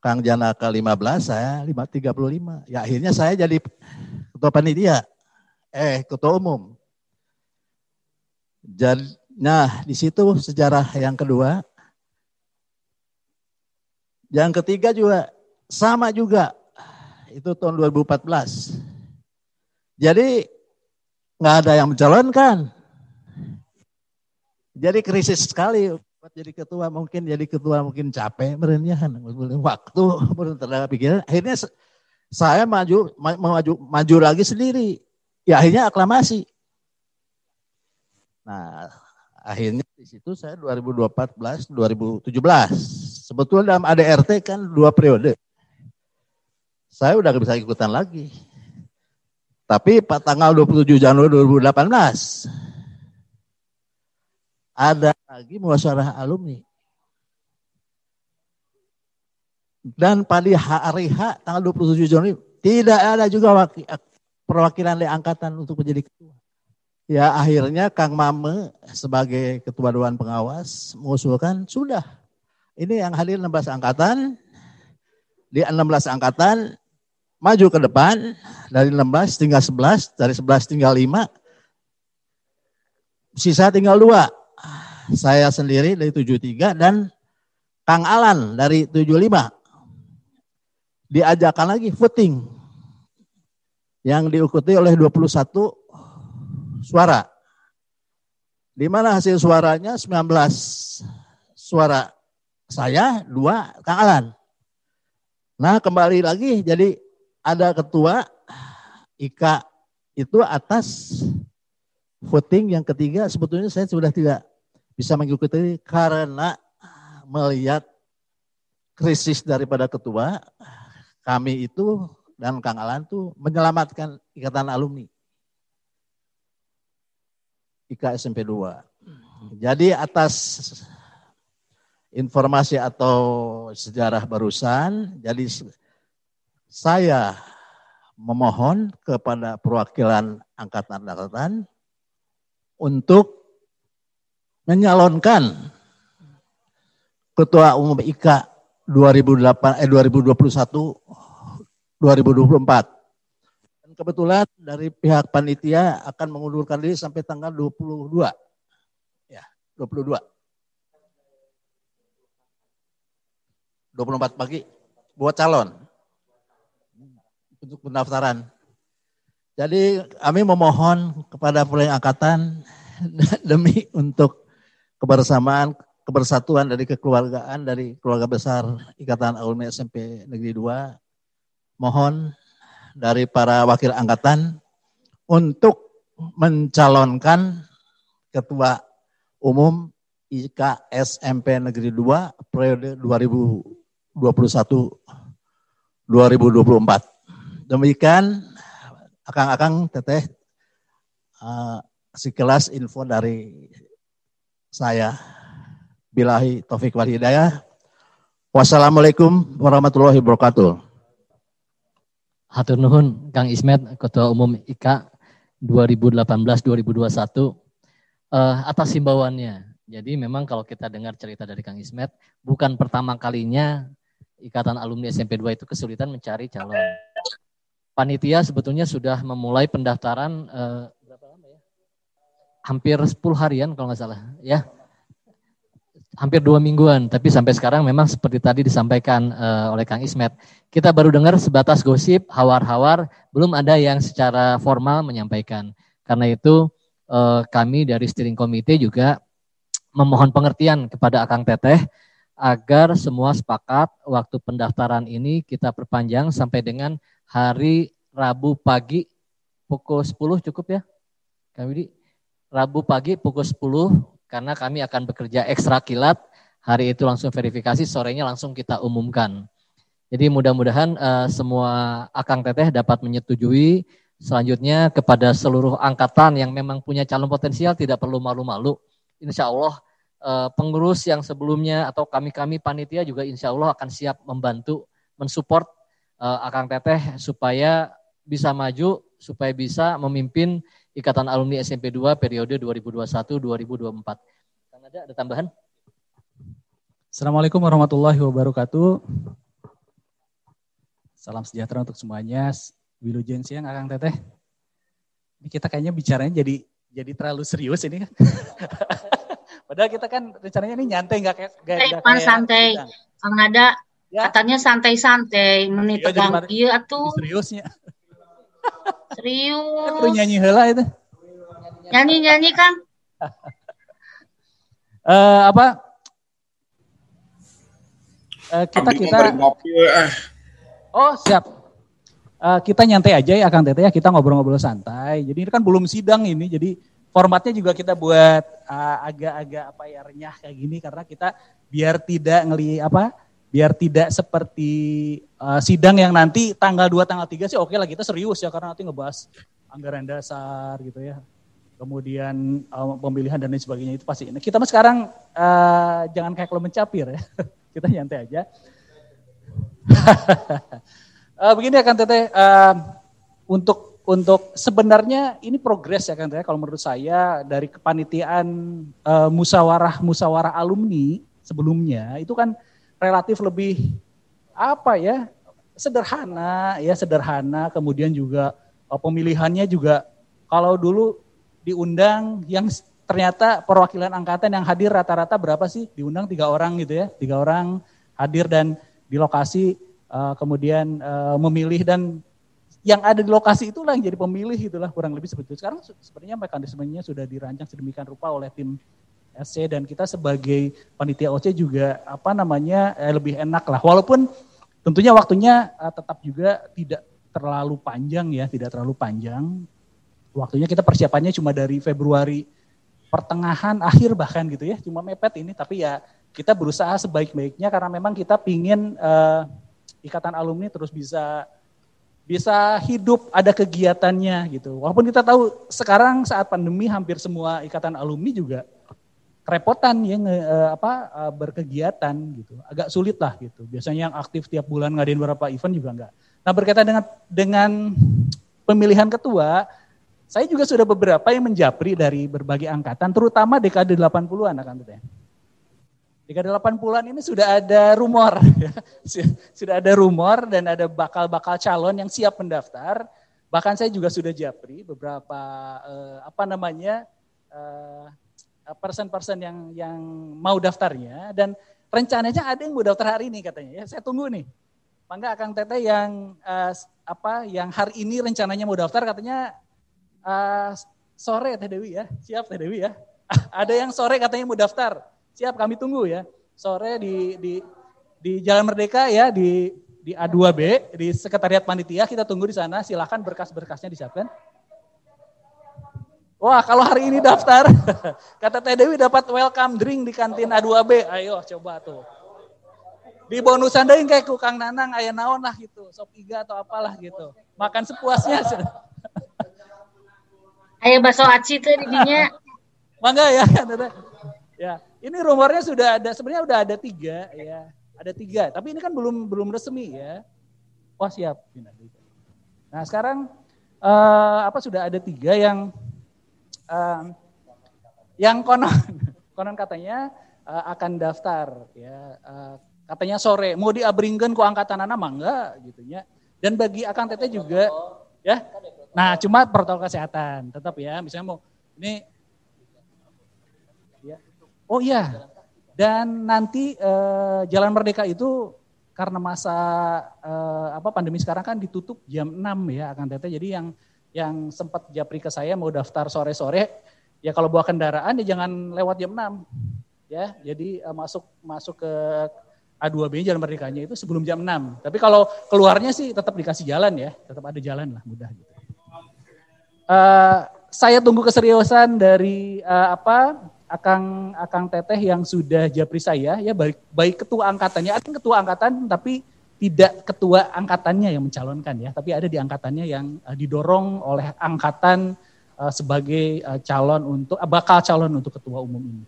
Kang Janaka 15, saya 35. Ya akhirnya saya jadi ketua panitia. Eh, ketua umum. Jadi, nah di situ sejarah yang kedua. Yang ketiga juga sama juga. Itu tahun 2014. Jadi nggak ada yang mencalonkan. Jadi krisis sekali buat jadi ketua mungkin jadi ketua mungkin capek merenyahan waktu belum terdapat pikiran akhirnya saya maju maju maju lagi sendiri ya akhirnya aklamasi nah akhirnya di situ saya 2014 2017 sebetulnya dalam ADRT kan dua periode saya udah gak bisa ikutan lagi tapi tanggal 27 Januari 2018 ada lagi muasyarah alumni. Dan pada hari H tanggal 27 Januari tidak ada juga wakil, perwakilan dari angkatan untuk menjadi ketua. Ya akhirnya Kang Mame sebagai ketua dewan pengawas mengusulkan sudah. Ini yang hadir 16 angkatan. Di 16 angkatan maju ke depan dari 16 tinggal 11, dari 11 tinggal 5. Sisa tinggal dua saya sendiri dari 73 dan Kang Alan dari 75. Diajakan lagi voting yang diikuti oleh 21 suara. Di mana hasil suaranya 19 suara saya, dua Kang Alan. Nah kembali lagi jadi ada ketua Ika itu atas voting yang ketiga sebetulnya saya sudah tidak bisa mengikuti karena melihat krisis daripada ketua, kami itu dan Kang Alan tuh menyelamatkan ikatan alumni. IKA SMP 2. Jadi atas informasi atau sejarah barusan, jadi saya memohon kepada perwakilan angkatan-angkatan untuk menyalonkan Ketua Umum IKA 2008 eh 2021 2024 kebetulan dari pihak panitia akan mengundurkan diri sampai tanggal 22. Ya, 22. 24 pagi buat calon untuk pendaftaran. Jadi kami memohon kepada pulih angkatan demi untuk kebersamaan, kebersatuan dari kekeluargaan dari keluarga besar Ikatan Alumni SMP Negeri 2. Mohon dari para wakil angkatan untuk mencalonkan ketua umum IK SMP Negeri 2 periode 2021 2024. Demikian akang-akang teteh uh, sekelas info dari saya. Bilahi taufik wal hidayah. Wassalamualaikum warahmatullahi wabarakatuh. Hatur nuhun Kang Ismet, Ketua Umum IKA 2018-2021 uh, atas himbauannya. Jadi memang kalau kita dengar cerita dari Kang Ismet, bukan pertama kalinya Ikatan Alumni SMP 2 itu kesulitan mencari calon. Panitia sebetulnya sudah memulai pendaftaran uh, berapa lama ya? Hampir 10 harian kalau nggak salah, ya hampir dua mingguan, tapi sampai sekarang memang seperti tadi disampaikan uh, oleh Kang Ismet, kita baru dengar sebatas gosip, hawar-hawar, belum ada yang secara formal menyampaikan. Karena itu uh, kami dari steering komite juga memohon pengertian kepada Akang Teteh agar semua sepakat waktu pendaftaran ini kita perpanjang sampai dengan hari Rabu pagi pukul 10 cukup ya? Kami Rabu pagi pukul 10 karena kami akan bekerja ekstra kilat. Hari itu langsung verifikasi, sorenya langsung kita umumkan. Jadi mudah-mudahan uh, semua akang teteh dapat menyetujui. Selanjutnya kepada seluruh angkatan yang memang punya calon potensial tidak perlu malu-malu. Insya Allah pengurus yang sebelumnya atau kami-kami panitia juga insya Allah akan siap membantu, mensupport uh, akang teteh supaya bisa maju, supaya bisa memimpin Ikatan Alumni SMP 2 periode 2021-2024. Kan ada, tambahan? Assalamualaikum warahmatullahi wabarakatuh. Salam sejahtera untuk semuanya. Wilujen siang, Akang Teteh. Ini kita kayaknya bicaranya jadi jadi terlalu serius ini. Padahal kita kan rencananya ini nyantai nggak kayak nggak kayak santai. Kang ada ya. katanya santai-santai menit iya, tegang iya tuh. Seriusnya. Serius. Kan nyanyi hela itu. Nyanyi-nyanyi kan. uh, apa? Uh, kita kita. Eh. Oh siap. Uh, kita nyantai aja ya Kang Tete ya, kita ngobrol-ngobrol santai. Jadi ini kan belum sidang ini, jadi formatnya juga kita buat agak-agak uh, apa ya renyah kayak gini karena kita biar tidak ngeli apa biar tidak seperti uh, sidang yang nanti tanggal 2 tanggal 3 sih oke okay lah kita serius ya karena nanti ngebahas anggaran dasar gitu ya. Kemudian uh, pemilihan dan lain sebagainya itu pasti. Nah, kita mah sekarang uh, jangan kayak kalau mencapir ya. kita nyantai aja. uh, begini ya kan Teteh, uh, untuk untuk sebenarnya ini progres ya kan Teteh kalau menurut saya dari kepanitiaan uh, musyawarah musyawarah alumni sebelumnya itu kan relatif lebih apa ya sederhana ya sederhana. Kemudian juga uh, pemilihannya juga kalau dulu diundang yang ternyata perwakilan angkatan yang hadir rata-rata berapa sih? Diundang tiga orang gitu ya tiga orang hadir dan di lokasi uh, kemudian memilih dan yang ada di lokasi itulah yang jadi pemilih itulah kurang lebih seperti itu. Sekarang sebenarnya mekanismenya sudah dirancang sedemikian rupa oleh tim SC dan kita sebagai panitia OC juga apa namanya eh, lebih enak lah. Walaupun tentunya waktunya eh, tetap juga tidak terlalu panjang ya, tidak terlalu panjang. Waktunya kita persiapannya cuma dari Februari pertengahan akhir bahkan gitu ya, cuma mepet ini tapi ya kita berusaha sebaik-baiknya karena memang kita pingin uh, ikatan alumni terus bisa bisa hidup ada kegiatannya gitu. Walaupun kita tahu sekarang saat pandemi hampir semua ikatan alumni juga kerepotan ya nge, uh, apa uh, berkegiatan gitu. Agak sulit lah gitu. Biasanya yang aktif tiap bulan ngadain beberapa event juga enggak. Nah, berkaitan dengan dengan pemilihan ketua, saya juga sudah beberapa yang menjapri dari berbagai angkatan, terutama dekade 80-an akan ya. Dekade 80-an ini sudah ada rumor, ya. sudah ada rumor dan ada bakal-bakal calon yang siap mendaftar. Bahkan saya juga sudah japri beberapa eh, apa namanya eh, person-person yang yang mau daftarnya dan rencananya ada yang mau daftar hari ini katanya. Ya, saya tunggu nih. Mangga akan Teteh yang eh, apa yang hari ini rencananya mau daftar katanya uh, sore Teh Dewi ya, siap Teh Dewi ya. Ada yang sore katanya mau daftar, siap kami tunggu ya. Sore di di di Jalan Merdeka ya di di A2B di Sekretariat Panitia kita tunggu di sana. Silahkan berkas-berkasnya disiapkan. Wah kalau hari ini daftar, kata Teh Dewi dapat welcome drink di kantin A2B. Ayo coba tuh. Di bonusan deh kayak kukang nanang, ayah naon lah gitu, sop iga atau apalah gitu. Makan sepuasnya. Ayo bakso aci tuh dinya. Mangga ya, ya. Ini rumornya sudah ada, sebenarnya udah ada tiga ya, ada tiga. Tapi ini kan belum belum resmi ya. Wah siap. Nah sekarang uh, apa sudah ada tiga yang uh, yang konon konon katanya uh, akan daftar ya uh, katanya sore mau diabringkan ku angkatan anak mangga gitu ya. Dan bagi akan teteh juga ya Nah, cuma protokol kesehatan tetap ya. Misalnya mau ini. Oh iya. Dan nanti eh, Jalan Merdeka itu karena masa eh, apa pandemi sekarang kan ditutup jam 6 ya akan teteh. Jadi yang yang sempat japri ke saya mau daftar sore-sore ya kalau bawa kendaraan ya jangan lewat jam 6. Ya, jadi eh, masuk masuk ke A2B jalan merdekanya itu sebelum jam 6. Tapi kalau keluarnya sih tetap dikasih jalan ya, tetap ada jalan lah mudah gitu. Uh, saya tunggu keseriusan dari uh, apa akang akang teteh yang sudah japri saya ya baik baik ketua angkatannya ada ketua angkatan tapi tidak ketua angkatannya yang mencalonkan ya tapi ada di angkatannya yang uh, didorong oleh angkatan uh, sebagai uh, calon untuk bakal calon untuk ketua umum ini.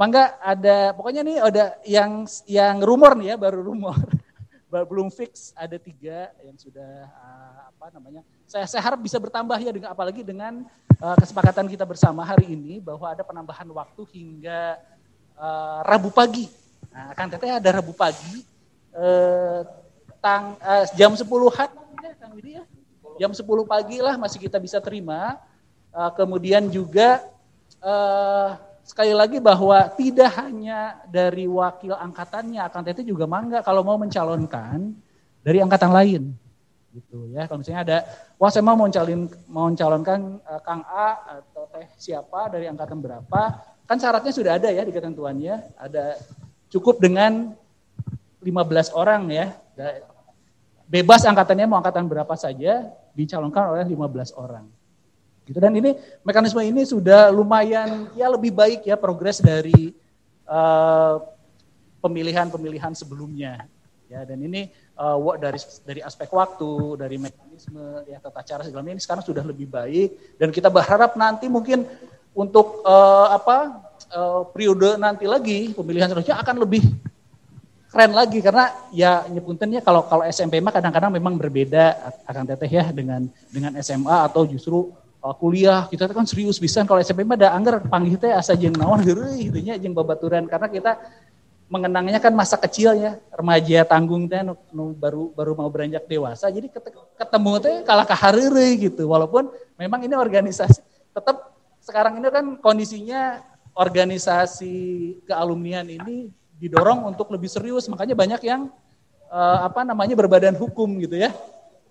Mangga ada pokoknya nih ada yang yang rumor nih ya baru rumor belum fix ada tiga yang sudah apa namanya saya, saya harap bisa bertambah ya dengan apalagi dengan uh, kesepakatan kita bersama hari ini bahwa ada penambahan waktu hingga uh, Rabu pagi. Nah, kan teteh ada Rabu pagi uh, tang uh, jam 10-an ya Kang Widi ya. Jam 10 pagi lah masih kita bisa terima. Uh, kemudian juga uh, sekali lagi bahwa tidak hanya dari wakil angkatannya akan teteh juga mangga kalau mau mencalonkan dari angkatan lain gitu ya kalau misalnya ada wah saya mau mencalon mau mencalonkan uh, Kang A atau teh siapa dari angkatan berapa. Kan syaratnya sudah ada ya di ketentuannya. Ada cukup dengan 15 orang ya. Bebas angkatannya mau angkatan berapa saja dicalonkan oleh 15 orang. Gitu. Dan ini mekanisme ini sudah lumayan ya lebih baik ya progres dari pemilihan eh, pemilihan-pemilihan sebelumnya. Ya dan ini uh, dari dari aspek waktu, dari mekanisme, ya tata cara segala ini sekarang sudah lebih baik. Dan kita berharap nanti mungkin untuk uh, apa uh, periode nanti lagi pemilihan seterusnya akan lebih keren lagi. Karena ya nyepuntennya kalau kalau SMP mah kadang-kadang memang berbeda akan teteh ya dengan dengan SMA atau justru uh, kuliah. Kita kan serius bisa kalau SMP mah ada anggar panggil teh asa jeung naon gitu nya jeung babaturan. Karena kita mengenangnya kan masa kecil ya, remaja tanggung nu baru baru mau beranjak dewasa. Jadi ketemu teh kalah kaharere gitu. Walaupun memang ini organisasi tetap sekarang ini kan kondisinya organisasi kealumnian ini didorong untuk lebih serius. Makanya banyak yang uh, apa namanya berbadan hukum gitu ya.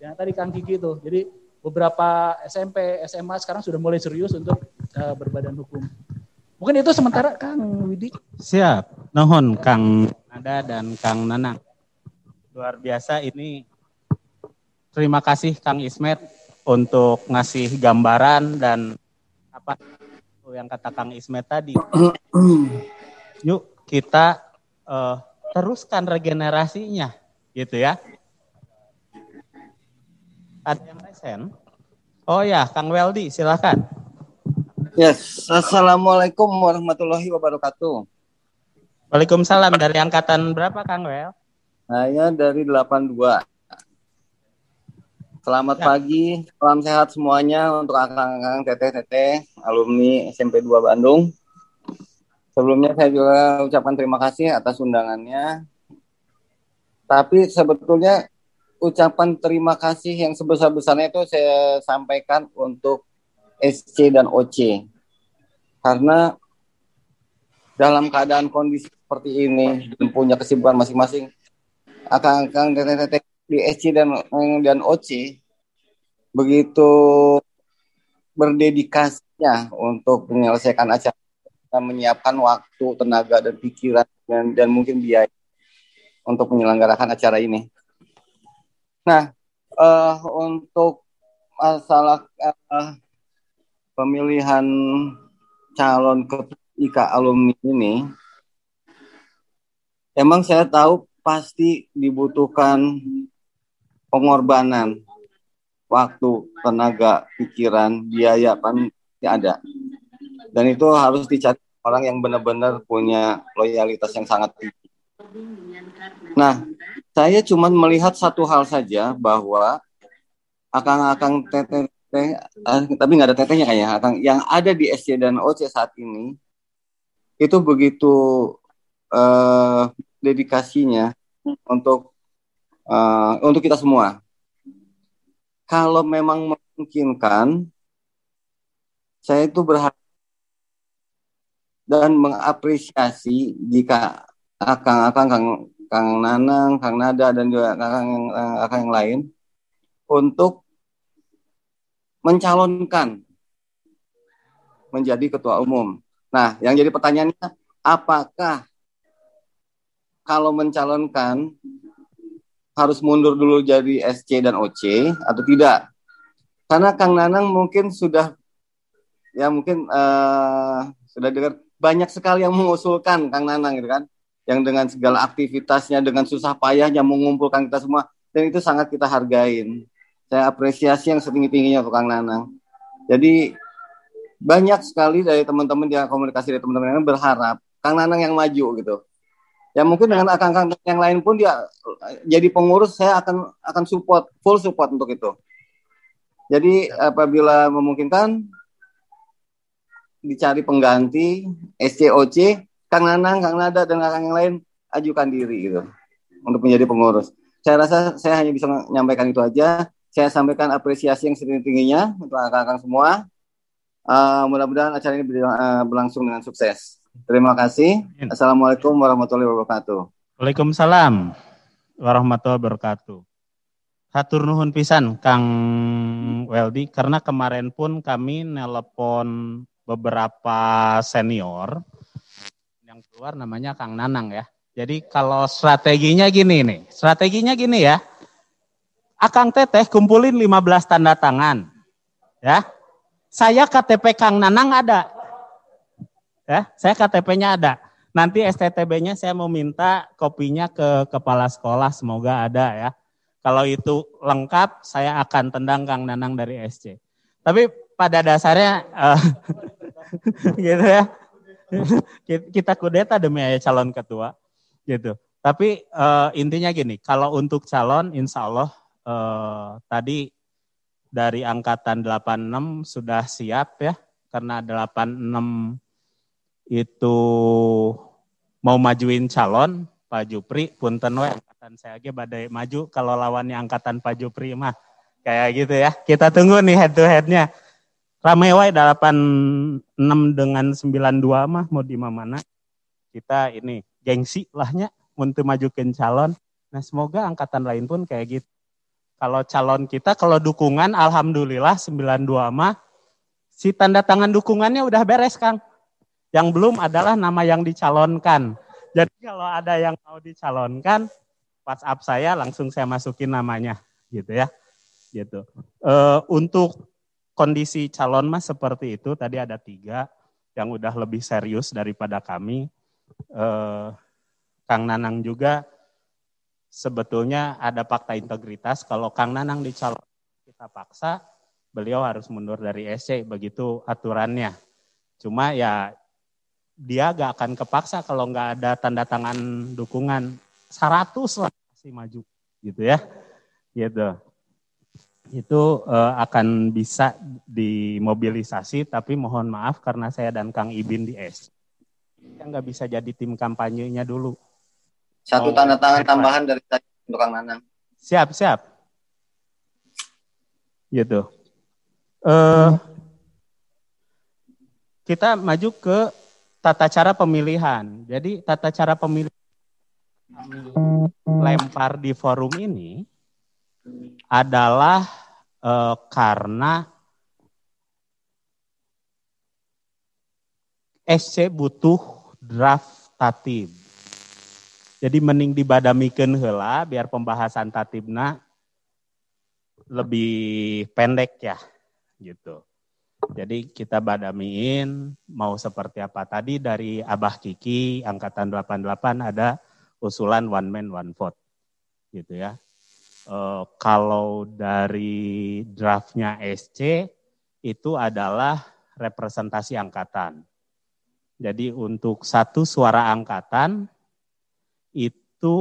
Yang tadi Kang Kiki itu. Jadi beberapa SMP, SMA sekarang sudah mulai serius untuk uh, berbadan hukum. Mungkin itu sementara Kang Widi. Siap. Nohon Kang Nada dan Kang Nanang. Luar biasa ini. Terima kasih Kang Ismet untuk ngasih gambaran dan apa yang kata Kang Ismet tadi. Yuk kita uh, teruskan regenerasinya, gitu ya. Ada yang resen? Oh ya, Kang Weldi, silakan. Yes, Assalamualaikum warahmatullahi wabarakatuh. Waalaikumsalam. Dari angkatan berapa, Kang Wel? Saya dari 82. Selamat ya. pagi, salam sehat semuanya untuk akang-akang teteh-teteh alumni SMP 2 Bandung. Sebelumnya saya juga ucapkan terima kasih atas undangannya. Tapi sebetulnya ucapan terima kasih yang sebesar-besarnya itu saya sampaikan untuk SC dan OC. Karena dalam keadaan kondisi seperti ini dan punya kesibukan masing-masing, akang-akang teteh-teteh di SC dan dan OC begitu berdedikasinya untuk menyelesaikan acara menyiapkan waktu, tenaga dan pikiran dan, dan mungkin biaya untuk menyelenggarakan acara ini. Nah, uh, untuk masalah uh, pemilihan calon ketika alumni ini, emang saya tahu pasti dibutuhkan pengorbanan waktu, tenaga, pikiran, biaya pasti ada. Dan itu harus dicari orang yang benar-benar punya loyalitas yang sangat tinggi. Nah, saya cuma melihat satu hal saja bahwa akang-akang teteh, eh, tapi nggak ada tetehnya kayaknya, yang ada di SC dan OC saat ini itu begitu uh, dedikasinya untuk uh, untuk kita semua. Kalau memang memungkinkan, saya itu berharap dan mengapresiasi jika akang-akang Kang, Kang Nanang, Kang Nada dan juga akang yang, yang lain untuk mencalonkan menjadi ketua umum. Nah, yang jadi pertanyaannya apakah kalau mencalonkan harus mundur dulu jadi SC dan OC atau tidak? Karena Kang Nanang mungkin sudah ya mungkin uh, sudah dengar banyak sekali yang mengusulkan Kang Nanang gitu kan yang dengan segala aktivitasnya dengan susah payahnya mengumpulkan kita semua dan itu sangat kita hargain saya apresiasi yang setinggi-tingginya untuk Kang Nanang jadi banyak sekali dari teman-teman yang komunikasi dari teman-teman yang berharap Kang Nanang yang maju gitu ya mungkin dengan akang-akang yang lain pun dia jadi pengurus saya akan akan support full support untuk itu jadi apabila memungkinkan dicari pengganti SCOC, Kang Nanang, Kang Nada dan Kang yang lain ajukan diri gitu untuk menjadi pengurus. Saya rasa saya hanya bisa menyampaikan itu aja. Saya sampaikan apresiasi yang setinggi-tingginya untuk kakak-kakak semua. Uh, mudah-mudahan acara ini uh, berlangsung dengan sukses. Terima kasih. Assalamualaikum warahmatullahi wabarakatuh. Waalaikumsalam warahmatullahi wabarakatuh. Hatur nuhun pisan Kang Weldi karena kemarin pun kami nelpon beberapa senior yang keluar namanya Kang Nanang ya. Jadi kalau strateginya gini nih, strateginya gini ya. Akang Teteh kumpulin 15 tanda tangan. Ya. Saya KTP Kang Nanang ada. Ya, saya KTP-nya ada. Nanti STTB-nya saya mau minta kopinya ke kepala sekolah, semoga ada ya. Kalau itu lengkap, saya akan tendang Kang Nanang dari SC. Tapi pada dasarnya uh, gitu ya. Kita kudeta demi calon ketua gitu. Tapi uh, intinya gini, kalau untuk calon insya Allah uh, tadi dari angkatan 86 sudah siap ya, karena 86 itu mau majuin calon, Pak Jupri, punten we angkatan saya aja badai maju kalau lawannya angkatan Pak Jupri mah kayak gitu ya. Kita tunggu nih head to headnya. Ramai wae 86 dengan 92 mah mau di mana. Kita ini gengsi lahnya untuk majukan calon. Nah semoga angkatan lain pun kayak gitu. Kalau calon kita, kalau dukungan Alhamdulillah 92 mah si tanda tangan dukungannya udah beres Kang. Yang belum adalah nama yang dicalonkan. Jadi kalau ada yang mau dicalonkan, WhatsApp saya langsung saya masukin namanya gitu ya. Gitu. E, untuk kondisi calon mas seperti itu tadi ada tiga yang udah lebih serius daripada kami. eh, Kang Nanang juga sebetulnya ada fakta integritas. Kalau Kang Nanang dicalon kita paksa, beliau harus mundur dari SC, begitu aturannya. Cuma ya dia gak akan kepaksa kalau nggak ada tanda tangan dukungan. 100 lah masih maju gitu ya. Gitu. Itu uh, akan bisa dimobilisasi tapi mohon maaf karena saya dan Kang Ibin di S yang nggak bisa jadi tim kampanyenya dulu satu tanda tangan tambahan dari saya untuk Kang Nanang. Siap, siap. Gitu. Uh, kita maju ke tata cara pemilihan. Jadi tata cara pemilihan lempar di forum ini adalah uh, karena SC butuh draft tatib. Jadi mending dibadamikan hela biar pembahasan tatibna lebih pendek ya gitu. Jadi kita badamiin mau seperti apa tadi dari Abah Kiki angkatan 88 ada usulan one man one vote gitu ya. E, kalau dari draftnya SC itu adalah representasi angkatan. Jadi untuk satu suara angkatan itu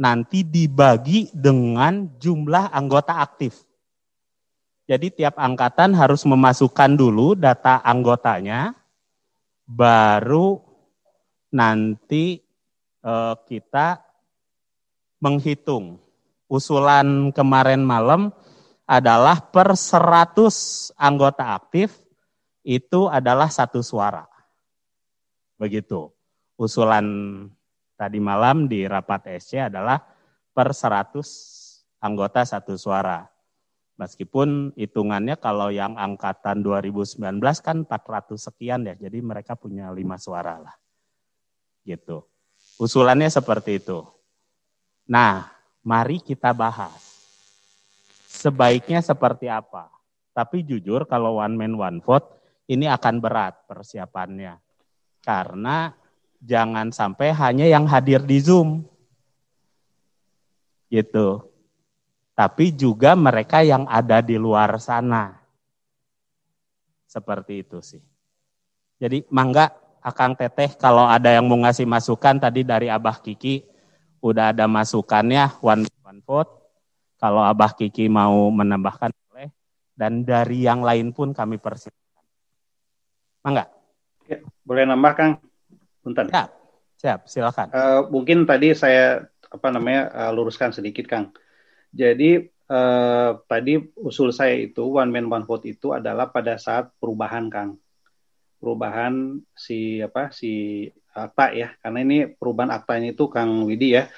nanti dibagi dengan jumlah anggota aktif. Jadi tiap angkatan harus memasukkan dulu data anggotanya, baru nanti eh, kita menghitung. Usulan kemarin malam adalah per 100 anggota aktif itu adalah satu suara. Begitu. Usulan tadi malam di rapat SC adalah per 100 anggota satu suara. Meskipun hitungannya kalau yang angkatan 2019 kan 400 sekian ya, jadi mereka punya lima suara lah. Gitu. Usulannya seperti itu. Nah, mari kita bahas. Sebaiknya seperti apa? Tapi jujur kalau one man one vote ini akan berat persiapannya. Karena jangan sampai hanya yang hadir di Zoom. Gitu. Tapi juga mereka yang ada di luar sana. Seperti itu sih. Jadi mangga Akang Teteh kalau ada yang mau ngasih masukan tadi dari Abah Kiki udah ada masukannya one one vote. Kalau Abah Kiki mau menambahkan boleh dan dari yang lain pun kami persilakan. Mangga. Ya, boleh nambah Kang? Punten. Siap, siap, silakan. Uh, mungkin tadi saya apa namanya uh, luruskan sedikit, Kang. Jadi uh, tadi usul saya itu one man one vote itu adalah pada saat perubahan, Kang. Perubahan si apa si akta ya, karena ini perubahan aktanya itu Kang Widi ya.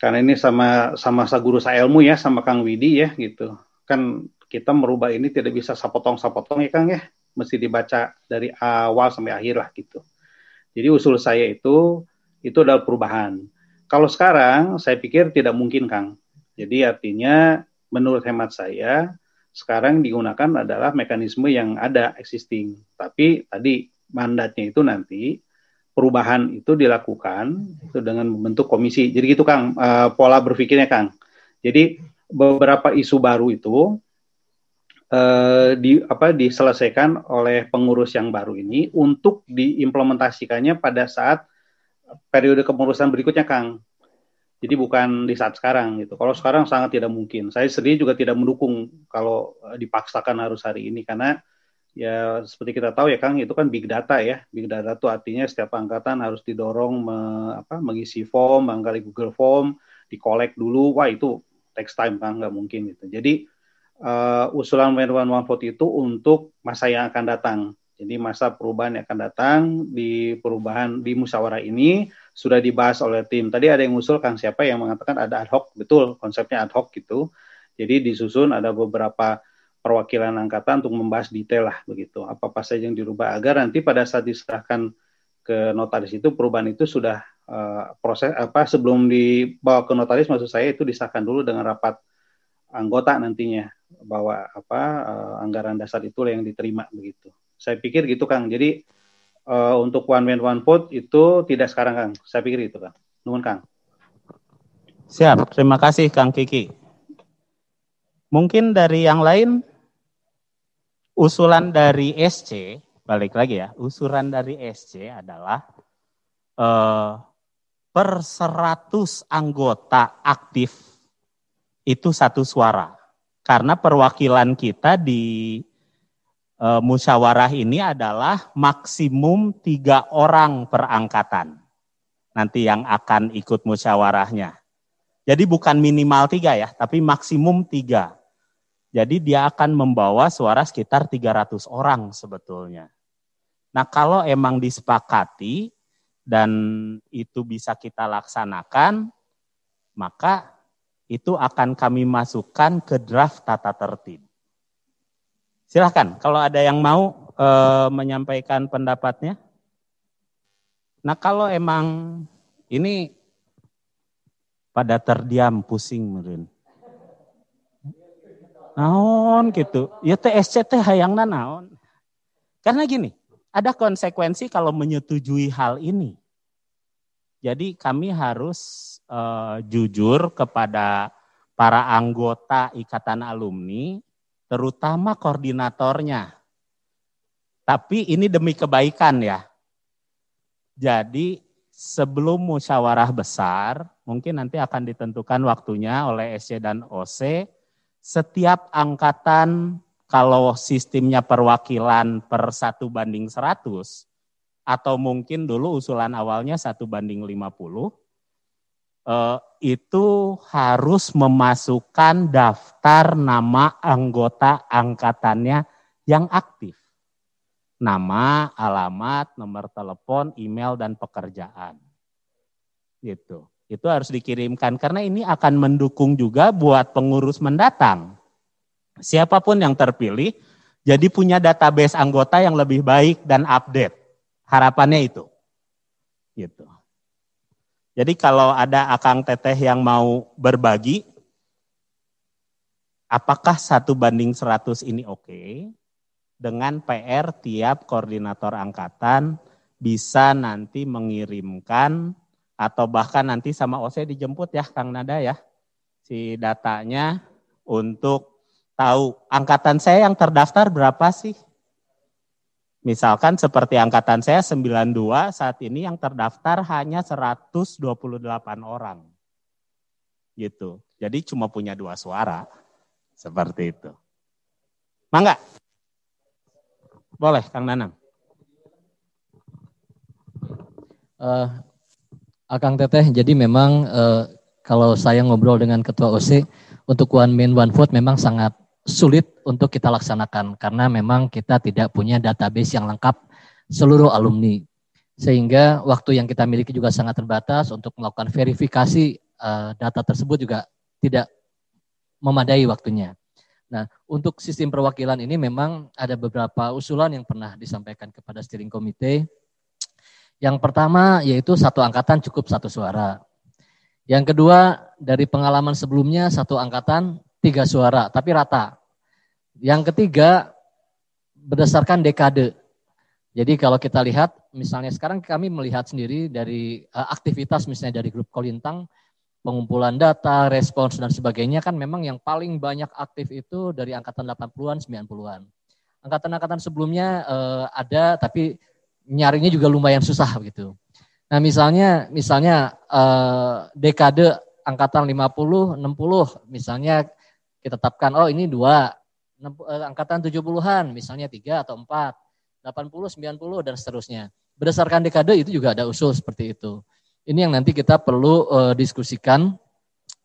Karena ini sama sama guru saya ilmu ya, sama Kang Widi ya gitu. Kan kita merubah ini tidak bisa sapotong-sapotong ya Kang ya, mesti dibaca dari awal sampai akhir lah gitu. Jadi usul saya itu itu adalah perubahan. Kalau sekarang saya pikir tidak mungkin Kang. Jadi artinya menurut hemat saya sekarang digunakan adalah mekanisme yang ada existing. Tapi tadi mandatnya itu nanti perubahan itu dilakukan itu dengan membentuk komisi. Jadi gitu Kang uh, pola berpikirnya Kang. Jadi beberapa isu baru itu uh, di apa diselesaikan oleh pengurus yang baru ini untuk diimplementasikannya pada saat periode kepengurusan berikutnya Kang. Jadi bukan di saat sekarang gitu. Kalau sekarang sangat tidak mungkin. Saya sendiri juga tidak mendukung kalau eh, dipaksakan harus hari ini karena ya seperti kita tahu ya Kang itu kan big data ya. Big data itu artinya setiap angkatan harus didorong me, apa mengisi form, barangkali Google Form, dikolek dulu. Wah itu text time Kang nggak mungkin gitu. Jadi uh, usulan One Vote itu untuk masa yang akan datang. Jadi masa perubahan yang akan datang di perubahan di musyawarah ini sudah dibahas oleh tim. Tadi ada yang usul Kang siapa yang mengatakan ada ad hoc, betul konsepnya ad hoc gitu. Jadi disusun ada beberapa perwakilan angkatan untuk membahas detail lah begitu. Apa apa saja yang dirubah agar nanti pada saat diserahkan ke notaris itu perubahan itu sudah uh, proses apa sebelum dibawa ke notaris maksud saya itu disahkan dulu dengan rapat anggota nantinya bahwa apa uh, anggaran dasar itu yang diterima begitu. Saya pikir gitu Kang. Jadi uh, untuk one man one vote itu tidak sekarang Kang. Saya pikir itu Kang. Nuhun Kang. Siap, terima kasih Kang Kiki. Mungkin dari yang lain usulan dari SC, balik lagi ya, usulan dari SC adalah eh, per 100 anggota aktif itu satu suara. Karena perwakilan kita di e, musyawarah ini adalah maksimum tiga orang per angkatan. Nanti yang akan ikut musyawarahnya. Jadi bukan minimal tiga ya, tapi maksimum tiga. Jadi dia akan membawa suara sekitar 300 orang sebetulnya. Nah kalau emang disepakati dan itu bisa kita laksanakan, maka itu akan kami masukkan ke draft tata tertib. Silahkan, kalau ada yang mau e, menyampaikan pendapatnya. Nah kalau emang ini pada terdiam pusing meren. Naon gitu. Ya TSC teh hayangna naon. Karena gini, ada konsekuensi kalau menyetujui hal ini. Jadi kami harus uh, jujur kepada para anggota ikatan alumni, terutama koordinatornya. Tapi ini demi kebaikan ya. Jadi sebelum musyawarah besar, mungkin nanti akan ditentukan waktunya oleh SC dan OC, setiap angkatan kalau sistemnya perwakilan per satu banding 100, atau mungkin dulu usulan awalnya satu banding 50, eh, itu harus memasukkan daftar nama anggota angkatannya yang aktif. Nama, alamat, nomor telepon, email, dan pekerjaan. Gitu. Itu harus dikirimkan karena ini akan mendukung juga buat pengurus mendatang. Siapa pun yang terpilih, jadi punya database anggota yang lebih baik dan update. Harapannya itu. Gitu. Jadi kalau ada akang teteh yang mau berbagi, apakah satu banding 100 ini oke? Dengan PR tiap koordinator angkatan bisa nanti mengirimkan atau bahkan nanti sama OC dijemput ya Kang Nada ya. Si datanya untuk tahu angkatan saya yang terdaftar berapa sih? Misalkan seperti angkatan saya 92 saat ini yang terdaftar hanya 128 orang. Gitu. Jadi cuma punya dua suara. Seperti itu. Mangga. Boleh Kang Nanang. Uh, Akang Teteh, jadi memang uh, kalau saya ngobrol dengan Ketua OC, untuk one man one vote memang sangat sulit untuk kita laksanakan karena memang kita tidak punya database yang lengkap seluruh alumni. Sehingga waktu yang kita miliki juga sangat terbatas untuk melakukan verifikasi uh, data tersebut juga tidak memadai waktunya. Nah, untuk sistem perwakilan ini memang ada beberapa usulan yang pernah disampaikan kepada steering committee. Yang pertama yaitu satu angkatan cukup satu suara. Yang kedua, dari pengalaman sebelumnya satu angkatan tiga suara, tapi rata. Yang ketiga, berdasarkan dekade. Jadi kalau kita lihat, misalnya sekarang kami melihat sendiri dari uh, aktivitas misalnya dari grup Kolintang, pengumpulan data, respons dan sebagainya kan memang yang paling banyak aktif itu dari angkatan 80-an, 90-an. Angkatan-angkatan sebelumnya uh, ada tapi nyarinya juga lumayan susah gitu. Nah, misalnya misalnya uh, dekade angkatan 50, 60 misalnya kita tetapkan, oh ini dua, eh, angkatan 70-an, misalnya tiga atau empat, 80, 90, dan seterusnya. Berdasarkan dekade itu juga ada usul seperti itu. Ini yang nanti kita perlu uh, diskusikan,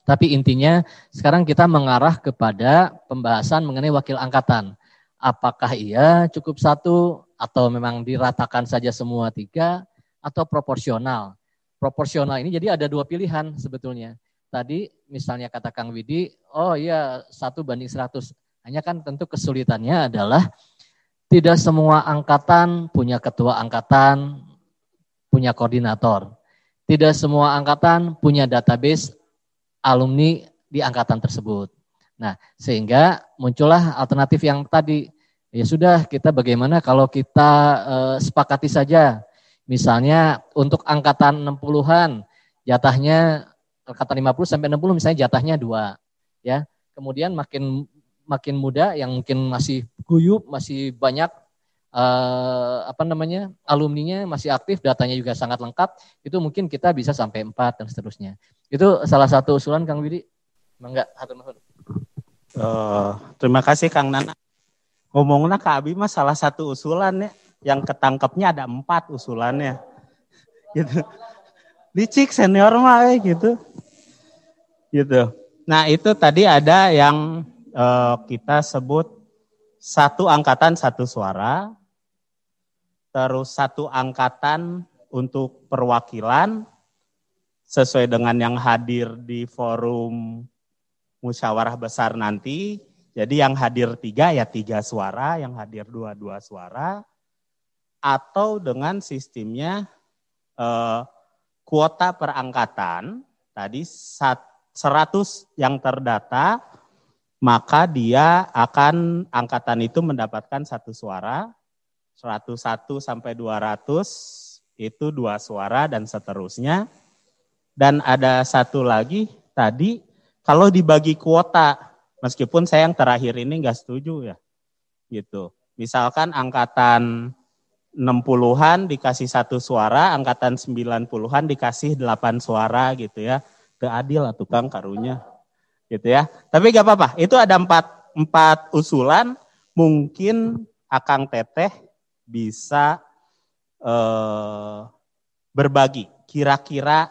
tapi intinya sekarang kita mengarah kepada pembahasan mengenai wakil angkatan. Apakah ia cukup satu, atau memang diratakan saja semua tiga, atau proporsional. Proporsional ini jadi ada dua pilihan sebetulnya tadi misalnya kata Kang Widi, oh iya satu banding 100. Hanya kan tentu kesulitannya adalah tidak semua angkatan punya ketua angkatan, punya koordinator. Tidak semua angkatan punya database alumni di angkatan tersebut. Nah, sehingga muncullah alternatif yang tadi Ya sudah, kita bagaimana kalau kita uh, sepakati saja. Misalnya untuk angkatan 60-an, jatahnya angkatan 50 sampai 60 misalnya jatahnya dua. Ya. Kemudian makin makin muda yang mungkin masih guyup, masih banyak uh, apa namanya alumninya masih aktif, datanya juga sangat lengkap, itu mungkin kita bisa sampai empat dan seterusnya. Itu salah satu usulan Kang Widi. Mangga. Uh, terima kasih Kang Nana. Ngomongnya Kak Abi mah salah satu usulan ya. Yang ketangkepnya ada empat usulannya. Gitu. Licik senior mah eh, gitu. Gitu. Nah itu tadi ada yang uh, kita sebut satu angkatan satu suara. Terus satu angkatan untuk perwakilan sesuai dengan yang hadir di forum musyawarah besar nanti jadi yang hadir tiga ya tiga suara, yang hadir dua dua suara, atau dengan sistemnya eh, kuota perangkatan tadi 100 yang terdata maka dia akan angkatan itu mendapatkan satu suara 101 sampai 200 itu dua suara dan seterusnya dan ada satu lagi tadi kalau dibagi kuota Meskipun saya yang terakhir ini nggak setuju ya. Gitu. Misalkan angkatan 60-an dikasih satu suara, angkatan 90-an dikasih 8 suara gitu ya. Keadil lah tukang karunya. Gitu ya. Tapi gak apa-apa, itu ada empat, empat usulan, mungkin Akang Teteh bisa eh, berbagi. Kira-kira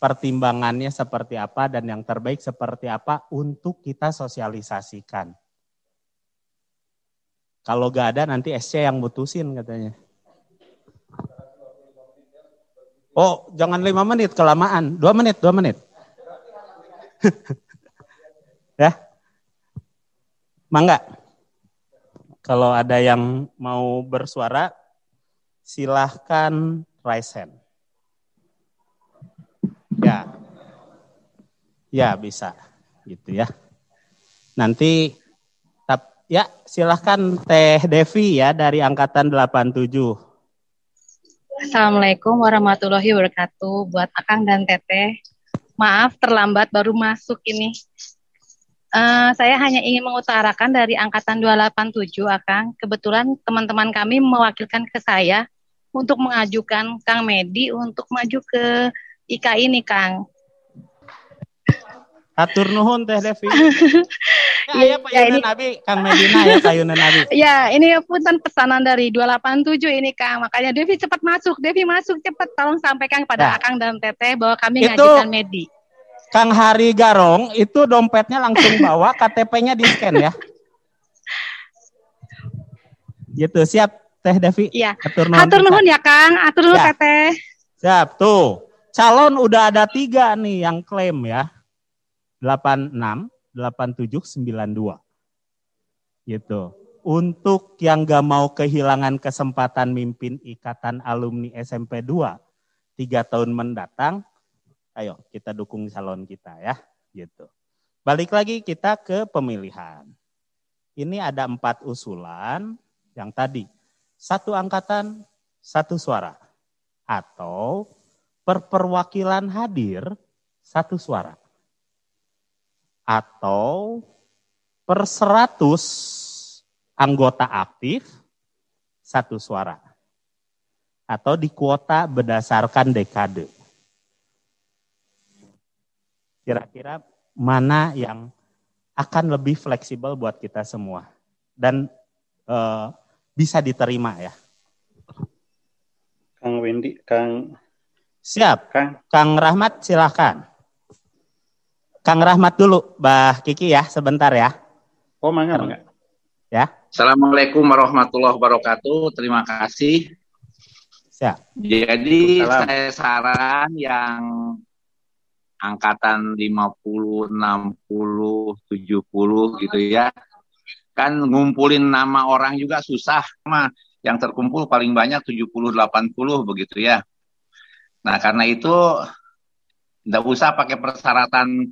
pertimbangannya seperti apa dan yang terbaik seperti apa untuk kita sosialisasikan. Kalau gak ada nanti SC yang mutusin katanya. Oh, jangan lima menit kelamaan, dua menit, dua menit. ya, mangga. Kalau ada yang mau bersuara, silahkan raise hand. Ya. Ya, bisa. Gitu ya. Nanti tap, ya silahkan Teh Devi ya dari angkatan 87. Assalamualaikum warahmatullahi wabarakatuh buat Akang dan Teteh. Maaf terlambat baru masuk ini. Uh, saya hanya ingin mengutarakan dari angkatan 287 Akang. Kebetulan teman-teman kami mewakilkan ke saya untuk mengajukan Kang Medi untuk maju ke Ika ini, Kang. Atur nuhun Teh Devi. ya, ya, Pak ya, ini... Nabi, Kang Medina ya Kayunan Nabi. ya, ini punten pesanan dari 287 ini Kang. Makanya Devi cepat masuk, Devi masuk cepat tolong sampaikan kepada nah. Akang dan Teteh bahwa kami itu, ngajukan Medi. Kang Hari Garong itu dompetnya langsung bawa, KTP-nya di scan ya. Gitu, siap Teh Devi. Iya. Atur nuhun, Atur nuhun ya Kang, atur nuhun ya. Teteh. Siap, tuh calon udah ada tiga nih yang klaim ya. 86, 87, 92. Gitu. Untuk yang gak mau kehilangan kesempatan mimpin ikatan alumni SMP 2 tiga tahun mendatang, ayo kita dukung calon kita ya. Gitu. Balik lagi kita ke pemilihan. Ini ada empat usulan yang tadi. Satu angkatan, satu suara. Atau perperwakilan hadir satu suara. Atau per seratus anggota aktif satu suara. Atau di kuota berdasarkan dekade. Kira-kira mana yang akan lebih fleksibel buat kita semua. Dan e, bisa diterima ya. Kang Wendy, Kang Siap. Kang, Kang Rahmat silahkan. Kang Rahmat dulu, Mbah Kiki ya, sebentar ya. Oh, mangga, mangga. Ya. Assalamualaikum warahmatullahi wabarakatuh. Terima kasih. Siap. Jadi Salam. saya saran yang angkatan 50, 60, 70 gitu ya. Kan ngumpulin nama orang juga susah mah. Yang terkumpul paling banyak 70 80 begitu ya. Nah, karena itu tidak usah pakai persyaratan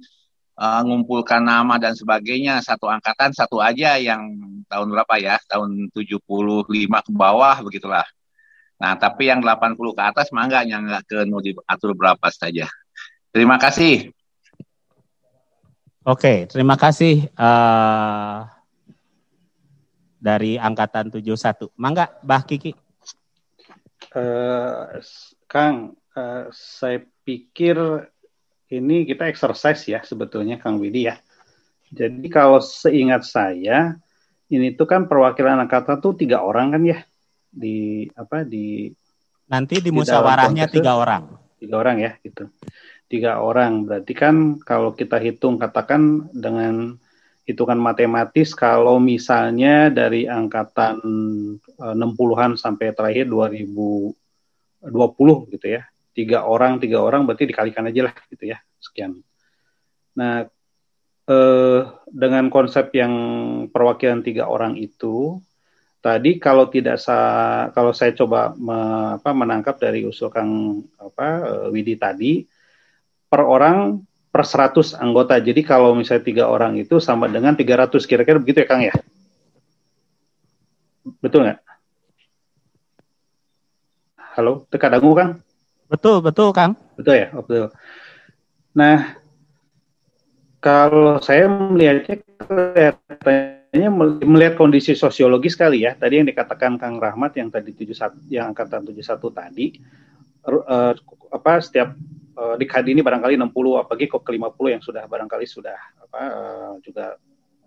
uh, ngumpulkan nama dan sebagainya. Satu angkatan satu aja yang tahun berapa ya? Tahun 75 ke bawah begitulah. Nah tapi yang 80 ke atas mangga yang nggak ke diatur berapa saja. Terima kasih. Oke terima kasih uh, dari angkatan 71 mangga Mbah Kiki. Uh, Kang uh, saya pikir ini kita exercise ya sebetulnya Kang Widi ya. Jadi kalau seingat saya ini tuh kan perwakilan angkatan tuh tiga orang kan ya? Di apa di nanti di, di musyawarahnya tiga orang. Tiga orang ya gitu. Tiga orang. Berarti kan kalau kita hitung katakan dengan hitungan matematis kalau misalnya dari angkatan 60-an eh, sampai terakhir 2020 gitu ya tiga orang tiga orang berarti dikalikan aja lah gitu ya sekian. Nah eh, dengan konsep yang perwakilan tiga orang itu tadi kalau tidak sa kalau saya coba me, apa, menangkap dari usul Kang apa eh, Widi tadi per orang per 100 anggota. Jadi kalau misalnya tiga orang itu sama dengan 300 kira-kira begitu ya Kang ya? Betul nggak? Halo, teka dangu Kang? Betul, betul, Kang. Betul ya, betul. Nah, kalau saya melihatnya kelihatannya melihat kondisi sosiologis sekali ya. Tadi yang dikatakan Kang Rahmat yang tadi 71 yang angkatan 71 tadi uh, apa setiap uh, di KD ini barangkali 60 apalagi kok ke 50 yang sudah barangkali sudah apa uh, juga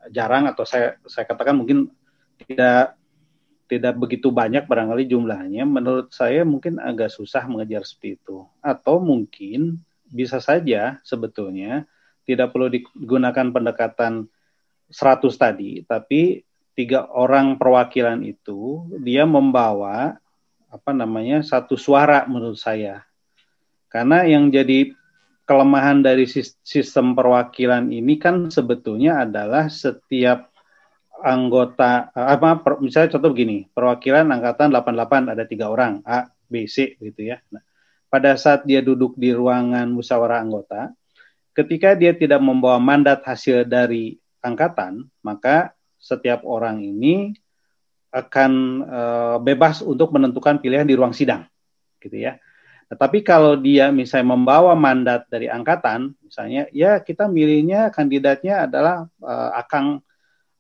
jarang atau saya saya katakan mungkin tidak tidak begitu banyak barangkali jumlahnya, menurut saya mungkin agak susah mengejar seperti itu. Atau mungkin bisa saja sebetulnya tidak perlu digunakan pendekatan 100 tadi, tapi tiga orang perwakilan itu dia membawa apa namanya satu suara menurut saya. Karena yang jadi kelemahan dari sistem perwakilan ini kan sebetulnya adalah setiap anggota eh, apa per, misalnya contoh begini perwakilan angkatan 88 ada tiga orang A B C gitu ya. Nah, pada saat dia duduk di ruangan musyawarah anggota ketika dia tidak membawa mandat hasil dari angkatan maka setiap orang ini akan e, bebas untuk menentukan pilihan di ruang sidang gitu ya. Tetapi kalau dia misalnya membawa mandat dari angkatan misalnya ya kita milihnya kandidatnya adalah e, Akang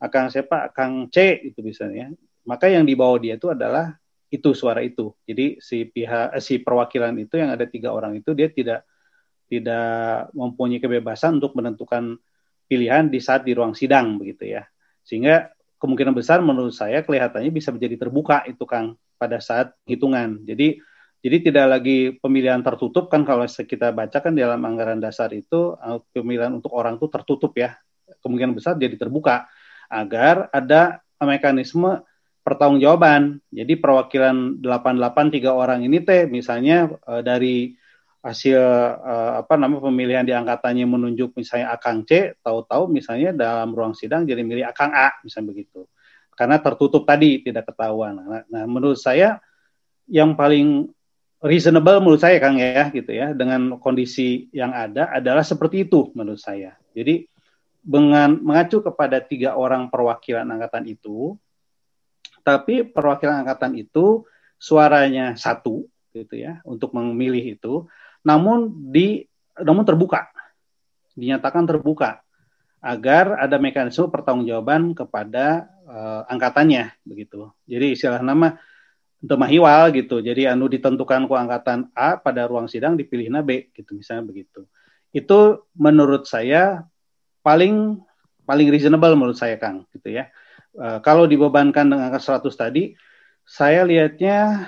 Akang siapa? Akang C itu misalnya. Maka yang dibawa dia itu adalah itu suara itu. Jadi si pihak eh, si perwakilan itu yang ada tiga orang itu dia tidak tidak mempunyai kebebasan untuk menentukan pilihan di saat di ruang sidang begitu ya. Sehingga kemungkinan besar menurut saya kelihatannya bisa menjadi terbuka itu Kang pada saat hitungan. Jadi jadi tidak lagi pemilihan tertutup kan kalau kita baca kan dalam anggaran dasar itu eh, pemilihan untuk orang itu tertutup ya. Kemungkinan besar jadi terbuka agar ada mekanisme pertanggungjawaban. Jadi perwakilan 88 tiga orang ini teh misalnya e, dari hasil e, apa namanya pemilihan di angkatannya menunjuk misalnya Akang C, tahu-tahu misalnya dalam ruang sidang jadi milih Akang A misalnya begitu. Karena tertutup tadi tidak ketahuan. Nah, nah menurut saya yang paling reasonable menurut saya Kang ya gitu ya dengan kondisi yang ada adalah seperti itu menurut saya. Jadi dengan mengacu kepada tiga orang perwakilan angkatan itu, tapi perwakilan angkatan itu suaranya satu gitu ya untuk memilih itu, namun di namun terbuka, dinyatakan terbuka agar ada mekanisme pertanggungjawaban kepada uh, angkatannya begitu. Jadi istilah nama untuk mahiwal gitu. Jadi anu ditentukan ku angkatan A pada ruang sidang dipilih B gitu misalnya begitu. Itu menurut saya paling paling reasonable menurut saya Kang gitu ya. Uh, kalau dibebankan dengan angka 100 tadi, saya lihatnya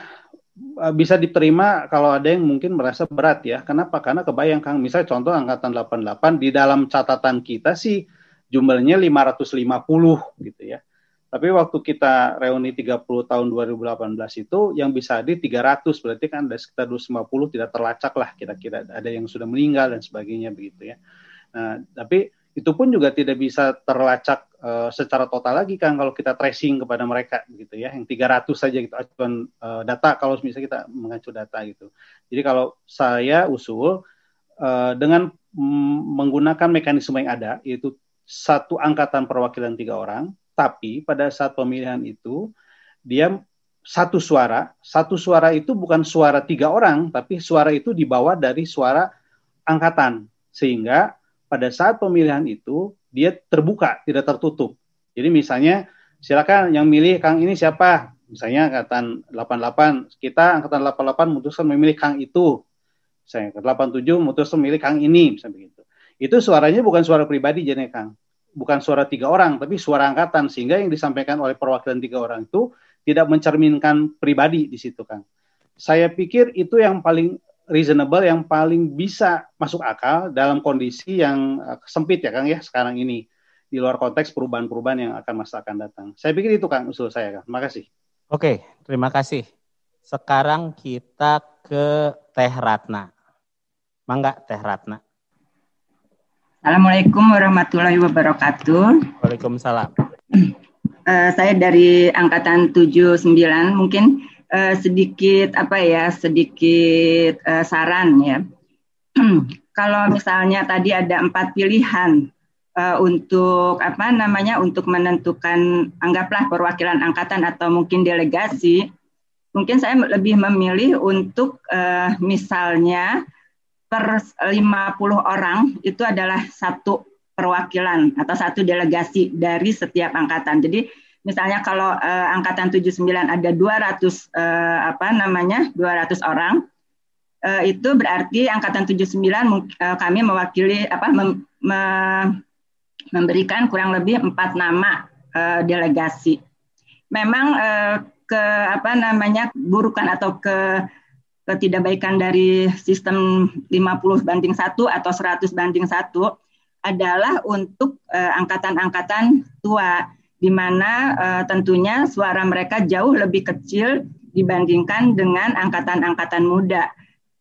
uh, bisa diterima kalau ada yang mungkin merasa berat ya. Kenapa? Karena kebayang Kang, misalnya contoh angkatan 88 di dalam catatan kita sih jumlahnya 550 gitu ya. Tapi waktu kita reuni 30 tahun 2018 itu yang bisa hadir 300 berarti kan ada sekitar 250 tidak terlacak lah kira-kira ada yang sudah meninggal dan sebagainya begitu ya. Nah, tapi itu pun juga tidak bisa terlacak uh, secara total lagi kan kalau kita tracing kepada mereka gitu ya. Yang 300 saja gitu acuan uh, data kalau misalnya kita mengacu data gitu. Jadi kalau saya usul uh, dengan menggunakan mekanisme yang ada, yaitu satu angkatan perwakilan tiga orang, tapi pada saat pemilihan itu dia satu suara, satu suara itu bukan suara tiga orang, tapi suara itu dibawa dari suara angkatan, sehingga pada saat pemilihan itu dia terbuka, tidak tertutup. Jadi misalnya silakan yang milih Kang ini siapa? Misalnya angkatan 88, kita angkatan 88 memutuskan memilih Kang itu saya ke 87 mutus memilih Kang ini misalnya begitu. Itu suaranya bukan suara pribadi jadi Kang. Bukan suara tiga orang, tapi suara angkatan. Sehingga yang disampaikan oleh perwakilan tiga orang itu tidak mencerminkan pribadi di situ Kang. Saya pikir itu yang paling reasonable, yang paling bisa masuk akal dalam kondisi yang uh, sempit ya Kang ya sekarang ini. Di luar konteks perubahan-perubahan yang akan masa akan datang. Saya pikir itu Kang usul saya Kang. Terima kasih. Oke, terima kasih. Sekarang kita ke Teh Ratna. Mangga Teh Ratna. Assalamualaikum warahmatullahi wabarakatuh. Waalaikumsalam. Uh, saya dari angkatan 79 mungkin uh, sedikit apa ya sedikit uh, saran ya. Kalau misalnya tadi ada empat pilihan uh, untuk apa namanya untuk menentukan anggaplah perwakilan angkatan atau mungkin delegasi, mungkin saya lebih memilih untuk uh, misalnya per 50 orang itu adalah satu perwakilan atau satu delegasi dari setiap angkatan. Jadi misalnya kalau uh, angkatan 79 ada 200 uh, eh, apa namanya 200 orang uh, itu berarti angkatan 79 uh, kami mewakili apa mem, me, memberikan kurang lebih empat nama uh, delegasi. Memang uh, ke apa namanya burukan atau ke ketidakbaikan dari sistem 50 banding 1 atau 100 banding 1 adalah untuk angkatan-angkatan uh, tua di mana uh, tentunya suara mereka jauh lebih kecil dibandingkan dengan angkatan-angkatan muda.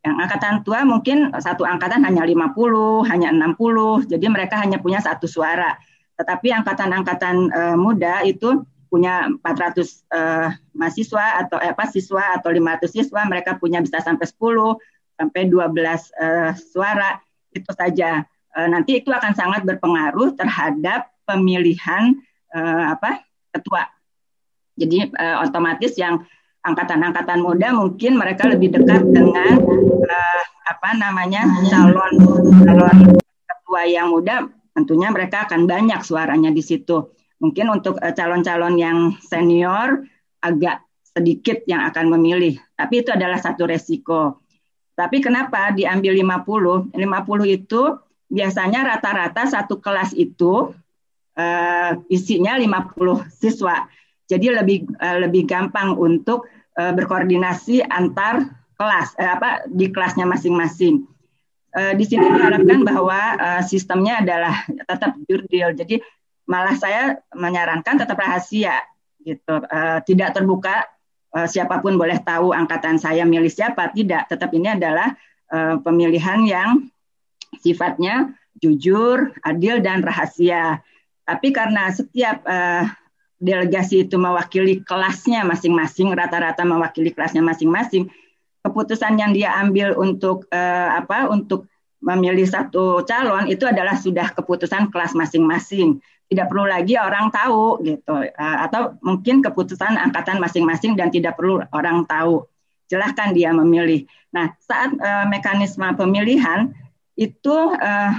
Yang angkatan tua mungkin satu angkatan hanya 50, hanya 60, jadi mereka hanya punya satu suara. Tetapi angkatan-angkatan uh, muda itu punya 400 uh, eh, mahasiswa atau eh, apa siswa atau 500 siswa mereka punya bisa sampai 10 sampai 12 uh, suara itu saja uh, nanti itu akan sangat berpengaruh terhadap pemilihan uh, apa ketua jadi uh, otomatis yang angkatan-angkatan muda mungkin mereka lebih dekat dengan uh, apa namanya calon calon ketua yang muda tentunya mereka akan banyak suaranya di situ Mungkin untuk calon-calon yang senior agak sedikit yang akan memilih, tapi itu adalah satu resiko. Tapi kenapa diambil 50? 50 itu biasanya rata-rata satu kelas itu uh, isinya 50 siswa. Jadi lebih uh, lebih gampang untuk uh, berkoordinasi antar kelas uh, apa di kelasnya masing-masing. Uh, di sini diharapkan bahwa uh, sistemnya adalah tetap jurdil. Jadi malah saya menyarankan tetap rahasia gitu uh, tidak terbuka uh, siapa pun boleh tahu angkatan saya milih siapa tidak tetap ini adalah uh, pemilihan yang sifatnya jujur adil dan rahasia tapi karena setiap uh, delegasi itu mewakili kelasnya masing-masing rata-rata mewakili kelasnya masing-masing keputusan yang dia ambil untuk uh, apa untuk memilih satu calon itu adalah sudah keputusan kelas masing-masing. Tidak perlu lagi orang tahu gitu uh, atau mungkin keputusan angkatan masing-masing dan tidak perlu orang tahu. Silahkan dia memilih. Nah saat uh, mekanisme pemilihan itu uh,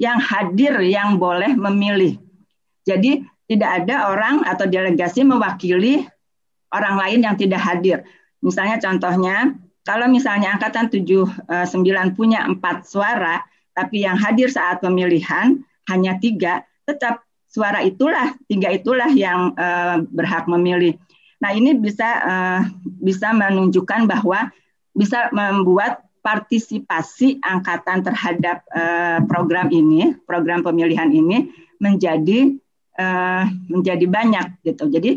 yang hadir yang boleh memilih jadi tidak ada orang atau delegasi mewakili orang lain yang tidak hadir misalnya contohnya kalau misalnya angkatan 79 punya empat suara tapi yang hadir saat pemilihan hanya tiga tetap suara itulah tiga itulah yang uh, berhak memilih. Nah ini bisa uh, bisa menunjukkan bahwa bisa membuat partisipasi angkatan terhadap uh, program ini, program pemilihan ini menjadi uh, menjadi banyak gitu. Jadi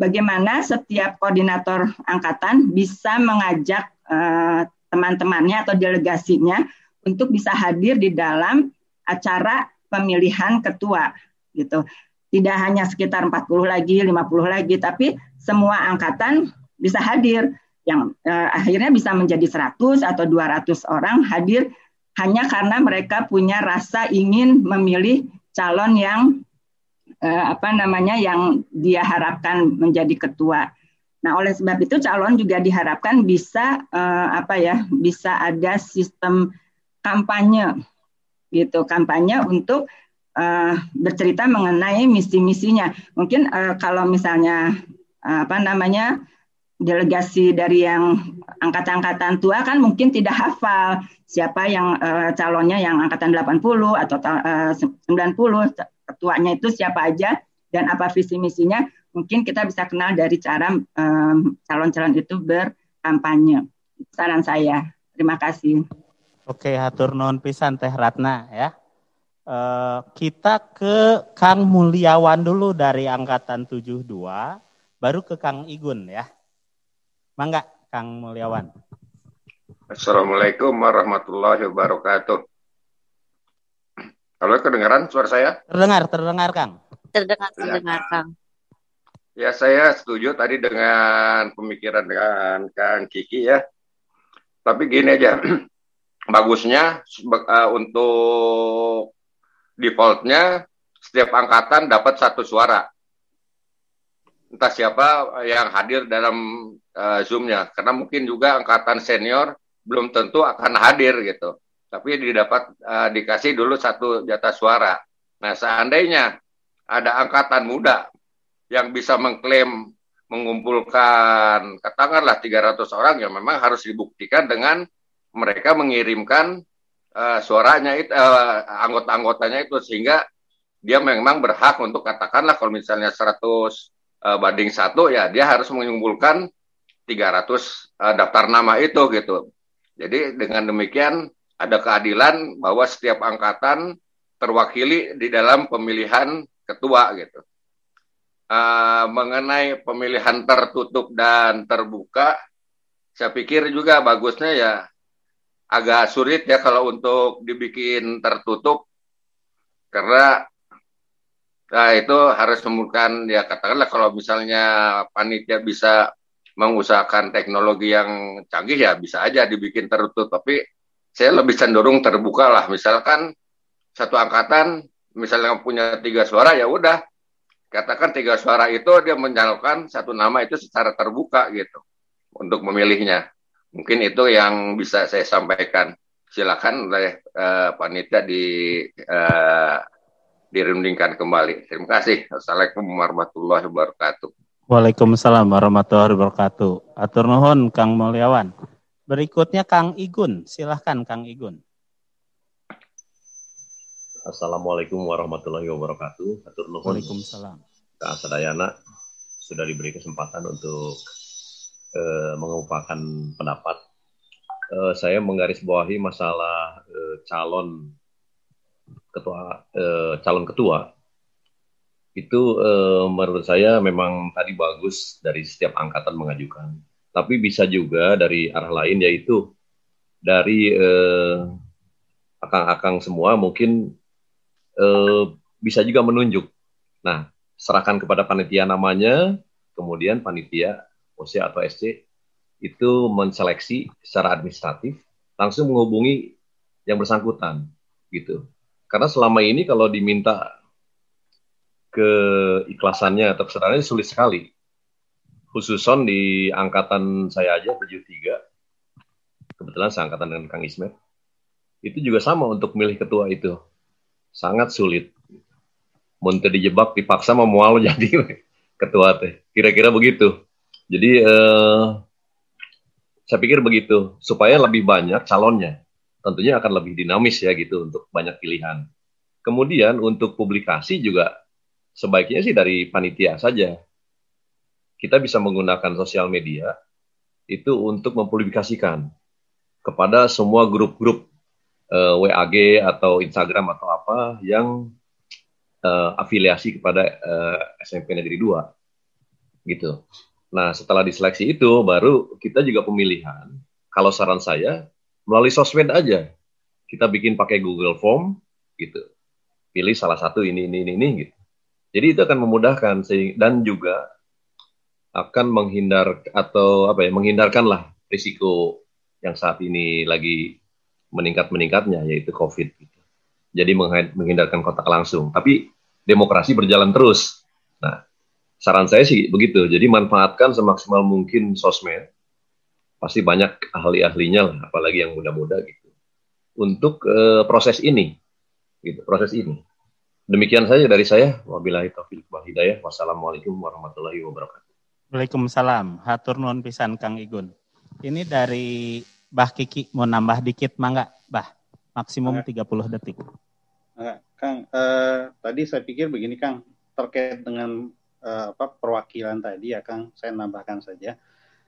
bagaimana setiap koordinator angkatan bisa mengajak uh, teman-temannya atau delegasinya untuk bisa hadir di dalam acara pemilihan ketua gitu. Tidak hanya sekitar 40 lagi, 50 lagi, tapi semua angkatan bisa hadir yang eh, akhirnya bisa menjadi 100 atau 200 orang hadir hanya karena mereka punya rasa ingin memilih calon yang eh, apa namanya yang dia harapkan menjadi ketua. Nah, oleh sebab itu calon juga diharapkan bisa eh, apa ya, bisa ada sistem kampanye gitu, kampanye untuk eh, bercerita mengenai misi-misinya. Mungkin eh, kalau misalnya eh, apa namanya delegasi dari yang angkatan-angkatan tua kan mungkin tidak hafal siapa yang uh, calonnya yang angkatan 80 atau uh, 90 ketuanya itu siapa aja dan apa visi misinya mungkin kita bisa kenal dari cara calon calon-calon itu berkampanye. Saran saya. Terima kasih. Oke hatur non pisan teh Ratna ya. Uh, kita ke Kang Mulyawan dulu dari angkatan 72 baru ke Kang Igun ya. Mangga, Kang Mulyawan. Assalamualaikum warahmatullahi wabarakatuh. Halo, kedengaran suara saya? Terdengar, terdengar, Kang. Terdengar, ya. terdengar. Kang. Ya, saya setuju tadi dengan pemikiran dengan Kang Kiki ya. Tapi gini aja, bagusnya uh, untuk defaultnya setiap angkatan dapat satu suara entah siapa yang hadir dalam uh, Zoom-nya. Karena mungkin juga angkatan senior belum tentu akan hadir gitu. Tapi didapat uh, dikasih dulu satu jatah suara. Nah, seandainya ada angkatan muda yang bisa mengklaim mengumpulkan katakanlah 300 orang yang memang harus dibuktikan dengan mereka mengirimkan uh, suaranya itu uh, anggota-anggotanya itu sehingga dia memang berhak untuk katakanlah kalau misalnya 100 uh, banding satu ya dia harus mengumpulkan 300 uh, daftar nama itu gitu. Jadi dengan demikian ada keadilan bahwa setiap angkatan terwakili di dalam pemilihan ketua gitu. Uh, mengenai pemilihan tertutup dan terbuka, saya pikir juga bagusnya ya agak sulit ya kalau untuk dibikin tertutup karena Nah, itu harus memerlukan ya katakanlah kalau misalnya panitia bisa mengusahakan teknologi yang canggih ya bisa aja dibikin tertutup tapi saya lebih cenderung terbuka lah misalkan satu angkatan misalnya punya tiga suara ya udah katakan tiga suara itu dia menyalurkan satu nama itu secara terbuka gitu untuk memilihnya mungkin itu yang bisa saya sampaikan silakan oleh uh, panitia di uh, dirundingkan kembali. Terima kasih. Assalamualaikum warahmatullahi wabarakatuh. Waalaikumsalam warahmatullahi wabarakatuh. Atur nuhun Kang Mulyawan. Berikutnya Kang Igun. Silahkan Kang Igun. Assalamualaikum warahmatullahi wabarakatuh. Nuhun. Waalaikumsalam. Kang Sadayana sudah diberi kesempatan untuk uh, mengupakan pendapat. Uh, saya menggarisbawahi masalah uh, calon ketua eh, calon ketua itu eh, menurut saya memang tadi bagus dari setiap angkatan mengajukan. Tapi bisa juga dari arah lain yaitu dari eh, akang-akang semua mungkin eh, bisa juga menunjuk. Nah, serahkan kepada panitia namanya, kemudian panitia OC atau SC itu menseleksi secara administratif langsung menghubungi yang bersangkutan gitu. Karena selama ini kalau diminta keikhlasannya atau kesadarannya sulit sekali. Khususon di angkatan saya aja 73, kebetulan seangkatan dengan Kang Ismet, itu juga sama untuk milih ketua itu. Sangat sulit. Muntah dijebak, dipaksa mau mual jadi ketua teh. Kira-kira begitu. Jadi eh, saya pikir begitu supaya lebih banyak calonnya tentunya akan lebih dinamis ya gitu untuk banyak pilihan. Kemudian untuk publikasi juga sebaiknya sih dari panitia saja. Kita bisa menggunakan sosial media itu untuk mempublikasikan kepada semua grup-grup uh, eh, WAG atau Instagram atau apa yang uh, afiliasi kepada uh, eh, SMP Negeri 2 gitu. Nah, setelah diseleksi itu baru kita juga pemilihan. Kalau saran saya melalui sosmed aja. Kita bikin pakai Google Form gitu. Pilih salah satu ini ini ini, ini gitu. Jadi itu akan memudahkan dan juga akan menghindar atau apa ya menghindarkanlah risiko yang saat ini lagi meningkat-meningkatnya yaitu COVID. Jadi menghindarkan kontak langsung. Tapi demokrasi berjalan terus. Nah, saran saya sih begitu. Jadi manfaatkan semaksimal mungkin sosmed. Pasti banyak ahli-ahlinya lah, apalagi yang muda-muda gitu. Untuk uh, proses ini, gitu, proses ini. Demikian saja dari saya. Wabillahi taufiq wal hidayah. Wassalamualaikum warahmatullahi wabarakatuh. Waalaikumsalam. Hatur nuhun pisan Kang Igun. Ini dari Bah Kiki mau nambah dikit mangga, Bah. Maksimum 30 detik. Kang, uh, tadi saya pikir begini Kang, terkait dengan uh, apa perwakilan tadi ya Kang, saya nambahkan saja.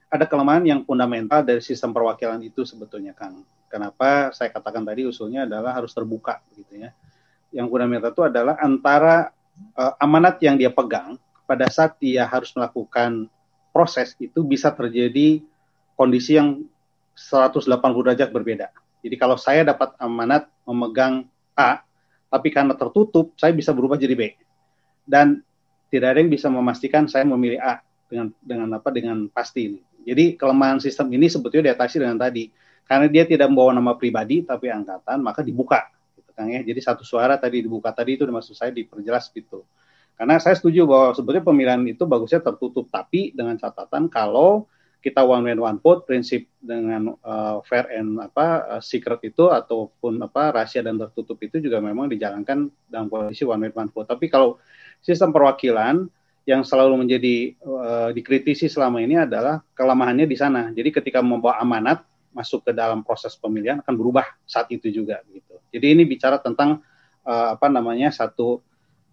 Ada kelemahan yang fundamental dari sistem perwakilan itu sebetulnya Kang. Kenapa saya katakan tadi usulnya adalah harus terbuka gitu ya. Yang fundamental itu adalah antara uh, amanat yang dia pegang pada saat dia harus melakukan proses itu bisa terjadi kondisi yang 180 derajat berbeda. Jadi kalau saya dapat amanat memegang A, tapi karena tertutup saya bisa berubah jadi B dan tidak ada yang bisa memastikan saya memilih A dengan dengan apa dengan pasti ini. Jadi kelemahan sistem ini sebetulnya diatasi dengan tadi karena dia tidak membawa nama pribadi tapi angkatan maka dibuka gitu kan ya. Jadi satu suara tadi dibuka tadi itu maksud saya diperjelas gitu. Karena saya setuju bahwa sebetulnya pemilihan itu bagusnya tertutup tapi dengan catatan kalau kita one man one vote prinsip dengan uh, fair and apa uh, secret itu ataupun apa rahasia dan tertutup itu juga memang dijalankan dalam kondisi one man one vote. Tapi kalau sistem perwakilan yang selalu menjadi uh, dikritisi selama ini adalah kelemahannya di sana. Jadi ketika membawa amanat masuk ke dalam proses pemilihan akan berubah saat itu juga gitu. Jadi ini bicara tentang uh, apa namanya satu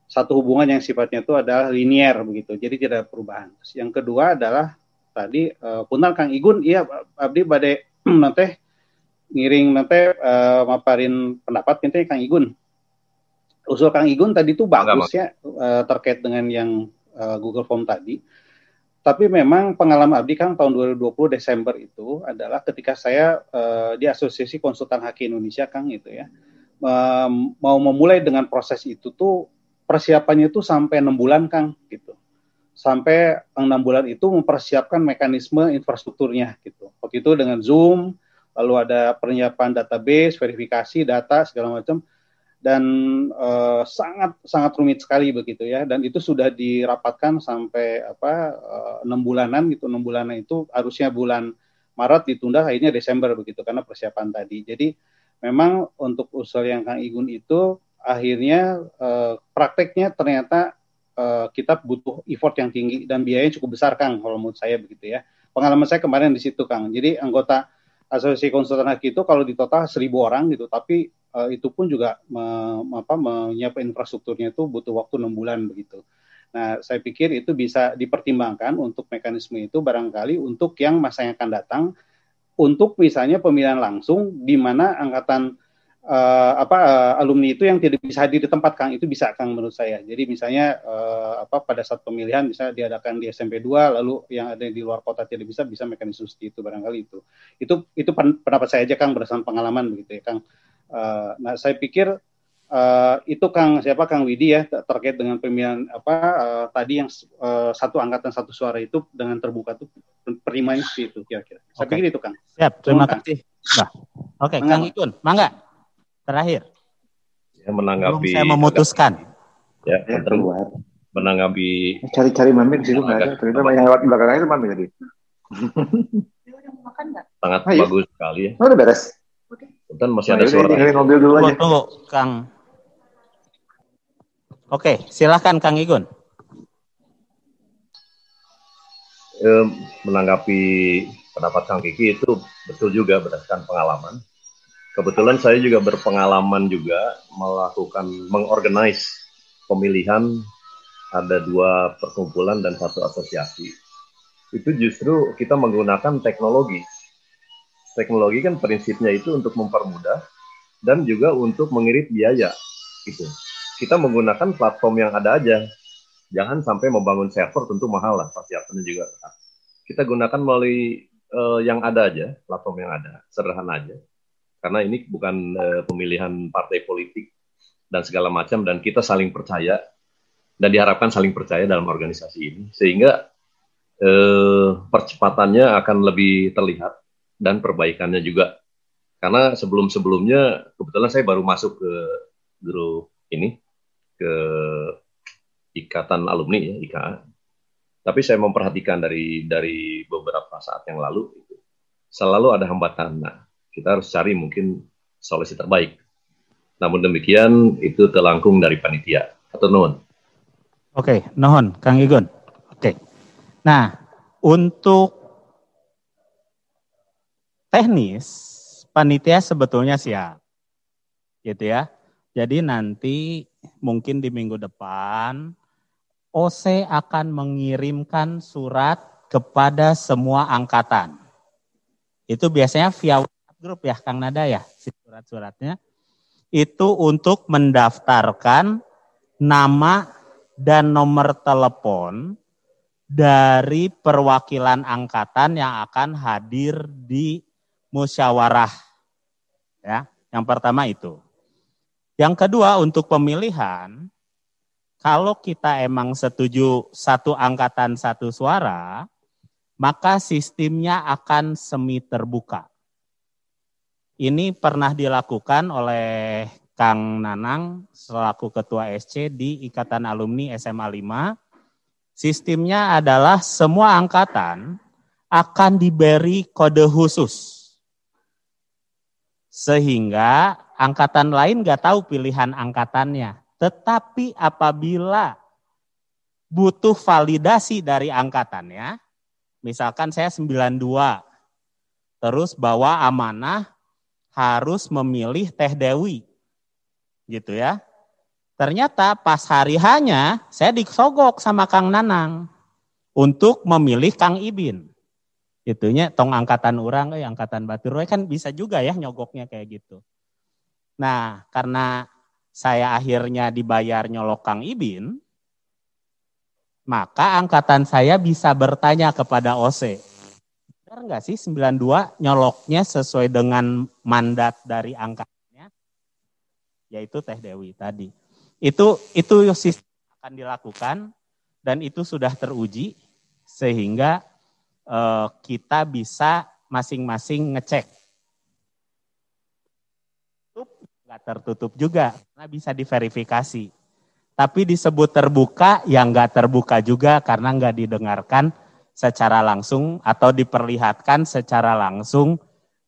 satu hubungan yang sifatnya itu adalah linier begitu. Jadi tidak ada perubahan. Yang kedua adalah tadi uh, punal Kang Igun iya abdi bade nanti ngiring nanti uh, maparin pendapat nanti Kang Igun usul Kang Igun tadi itu bagus ya uh, terkait dengan yang uh, Google Form tadi tapi memang pengalaman Abdi Kang tahun 2020 Desember itu adalah ketika saya uh, di Asosiasi Konsultan Haki Indonesia Kang itu ya um, mau memulai dengan proses itu tuh persiapannya itu sampai enam bulan Kang gitu. Sampai enam bulan itu mempersiapkan mekanisme infrastrukturnya gitu. Waktu itu dengan Zoom, lalu ada penyiapan database, verifikasi data segala macam. Dan uh, sangat sangat rumit sekali begitu ya. Dan itu sudah dirapatkan sampai apa eh, enam uh, bulanan gitu. Enam bulanan itu harusnya bulan Maret ditunda akhirnya Desember begitu karena persiapan tadi. Jadi memang untuk usul yang Kang Igun itu akhirnya uh, prakteknya ternyata uh, kita butuh effort yang tinggi dan biayanya cukup besar Kang kalau menurut saya begitu ya. Pengalaman saya kemarin di situ Kang. Jadi anggota asosiasi konsultan haki itu kalau di total seribu orang gitu, tapi uh, itu pun juga me, apa, menyiapkan infrastrukturnya itu butuh waktu enam bulan begitu. Nah, saya pikir itu bisa dipertimbangkan untuk mekanisme itu barangkali untuk yang masa yang akan datang, untuk misalnya pemilihan langsung di mana angkatan uh, apa uh, alumni itu yang tidak bisa hadir di tempat Kang itu bisa Kang menurut saya. Jadi misalnya uh, apa pada saat pemilihan bisa diadakan di SMP 2 lalu yang ada di luar kota tidak bisa bisa mekanisme seperti itu barangkali itu. Itu itu pendapat saya aja Kang berdasarkan pengalaman begitu ya Kang. Uh, nah saya pikir uh, itu Kang siapa Kang Widi ya terkait dengan pemilihan apa uh, tadi yang uh, satu angkatan satu suara itu dengan terbuka tuh perimanya seperti itu kira-kira. Saya okay. pikir itu Kang. Siap, terima kasih. Nah. Oke, okay, Kang Ikun, mangga. Terakhir. Ya, menanggapi. Belum saya memutuskan. Ya, ya keluar. Menanggapi. Cari-cari mami di situ nggak ada. Ternyata banyak lewat belakang itu mami tadi. Sangat ah, bagus iya? sekali ya. Oh, udah beres. Dan masih ada suara. Ini mobil dulu aja. Tunggu, Kang. Oke, silakan Kang Igun. Eh, menanggapi pendapat Kang Kiki itu betul juga berdasarkan pengalaman kebetulan saya juga berpengalaman juga melakukan mengorganize pemilihan ada dua perkumpulan dan satu asosiasi. Itu justru kita menggunakan teknologi. Teknologi kan prinsipnya itu untuk mempermudah dan juga untuk mengirit biaya. Gitu. Kita menggunakan platform yang ada aja. Jangan sampai membangun server tentu mahal lah persiapannya juga. Kita gunakan melalui uh, yang ada aja, platform yang ada, sederhana aja karena ini bukan uh, pemilihan partai politik dan segala macam dan kita saling percaya dan diharapkan saling percaya dalam organisasi ini sehingga uh, percepatannya akan lebih terlihat dan perbaikannya juga Karena sebelum-sebelumnya kebetulan saya baru masuk ke grup ini ke ikatan alumni ya IKA. Tapi saya memperhatikan dari dari beberapa saat yang lalu itu selalu ada hambatan. Nah, kita harus cari mungkin solusi terbaik. Namun demikian itu terlangkung dari panitia atau non. Oke, nohon Kang Igun. Oke. Nah, untuk teknis panitia sebetulnya siap. Gitu ya. Jadi nanti mungkin di minggu depan OC akan mengirimkan surat kepada semua angkatan. Itu biasanya via grup ya Kang Nada ya, surat-suratnya. Itu untuk mendaftarkan nama dan nomor telepon dari perwakilan angkatan yang akan hadir di musyawarah. Ya, yang pertama itu. Yang kedua untuk pemilihan, kalau kita emang setuju satu angkatan satu suara, maka sistemnya akan semi terbuka. Ini pernah dilakukan oleh Kang Nanang selaku Ketua SC di Ikatan Alumni SMA 5. Sistemnya adalah semua angkatan akan diberi kode khusus. Sehingga angkatan lain nggak tahu pilihan angkatannya. Tetapi apabila butuh validasi dari angkatannya, misalkan saya 92, terus bawa amanah harus memilih Teh Dewi. Gitu ya. Ternyata pas hari hanya saya disogok sama Kang Nanang untuk memilih Kang Ibin. Itunya tong angkatan orang, eh, angkatan Batur kan bisa juga ya nyogoknya kayak gitu. Nah, karena saya akhirnya dibayar nyolok Kang Ibin, maka angkatan saya bisa bertanya kepada OC, benar nggak sih 92 nyoloknya sesuai dengan mandat dari angkatannya, yaitu Teh Dewi tadi. Itu itu sistem akan dilakukan dan itu sudah teruji sehingga eh, kita bisa masing-masing ngecek nggak tertutup juga karena bisa diverifikasi. Tapi disebut terbuka yang nggak terbuka juga karena nggak didengarkan secara langsung atau diperlihatkan secara langsung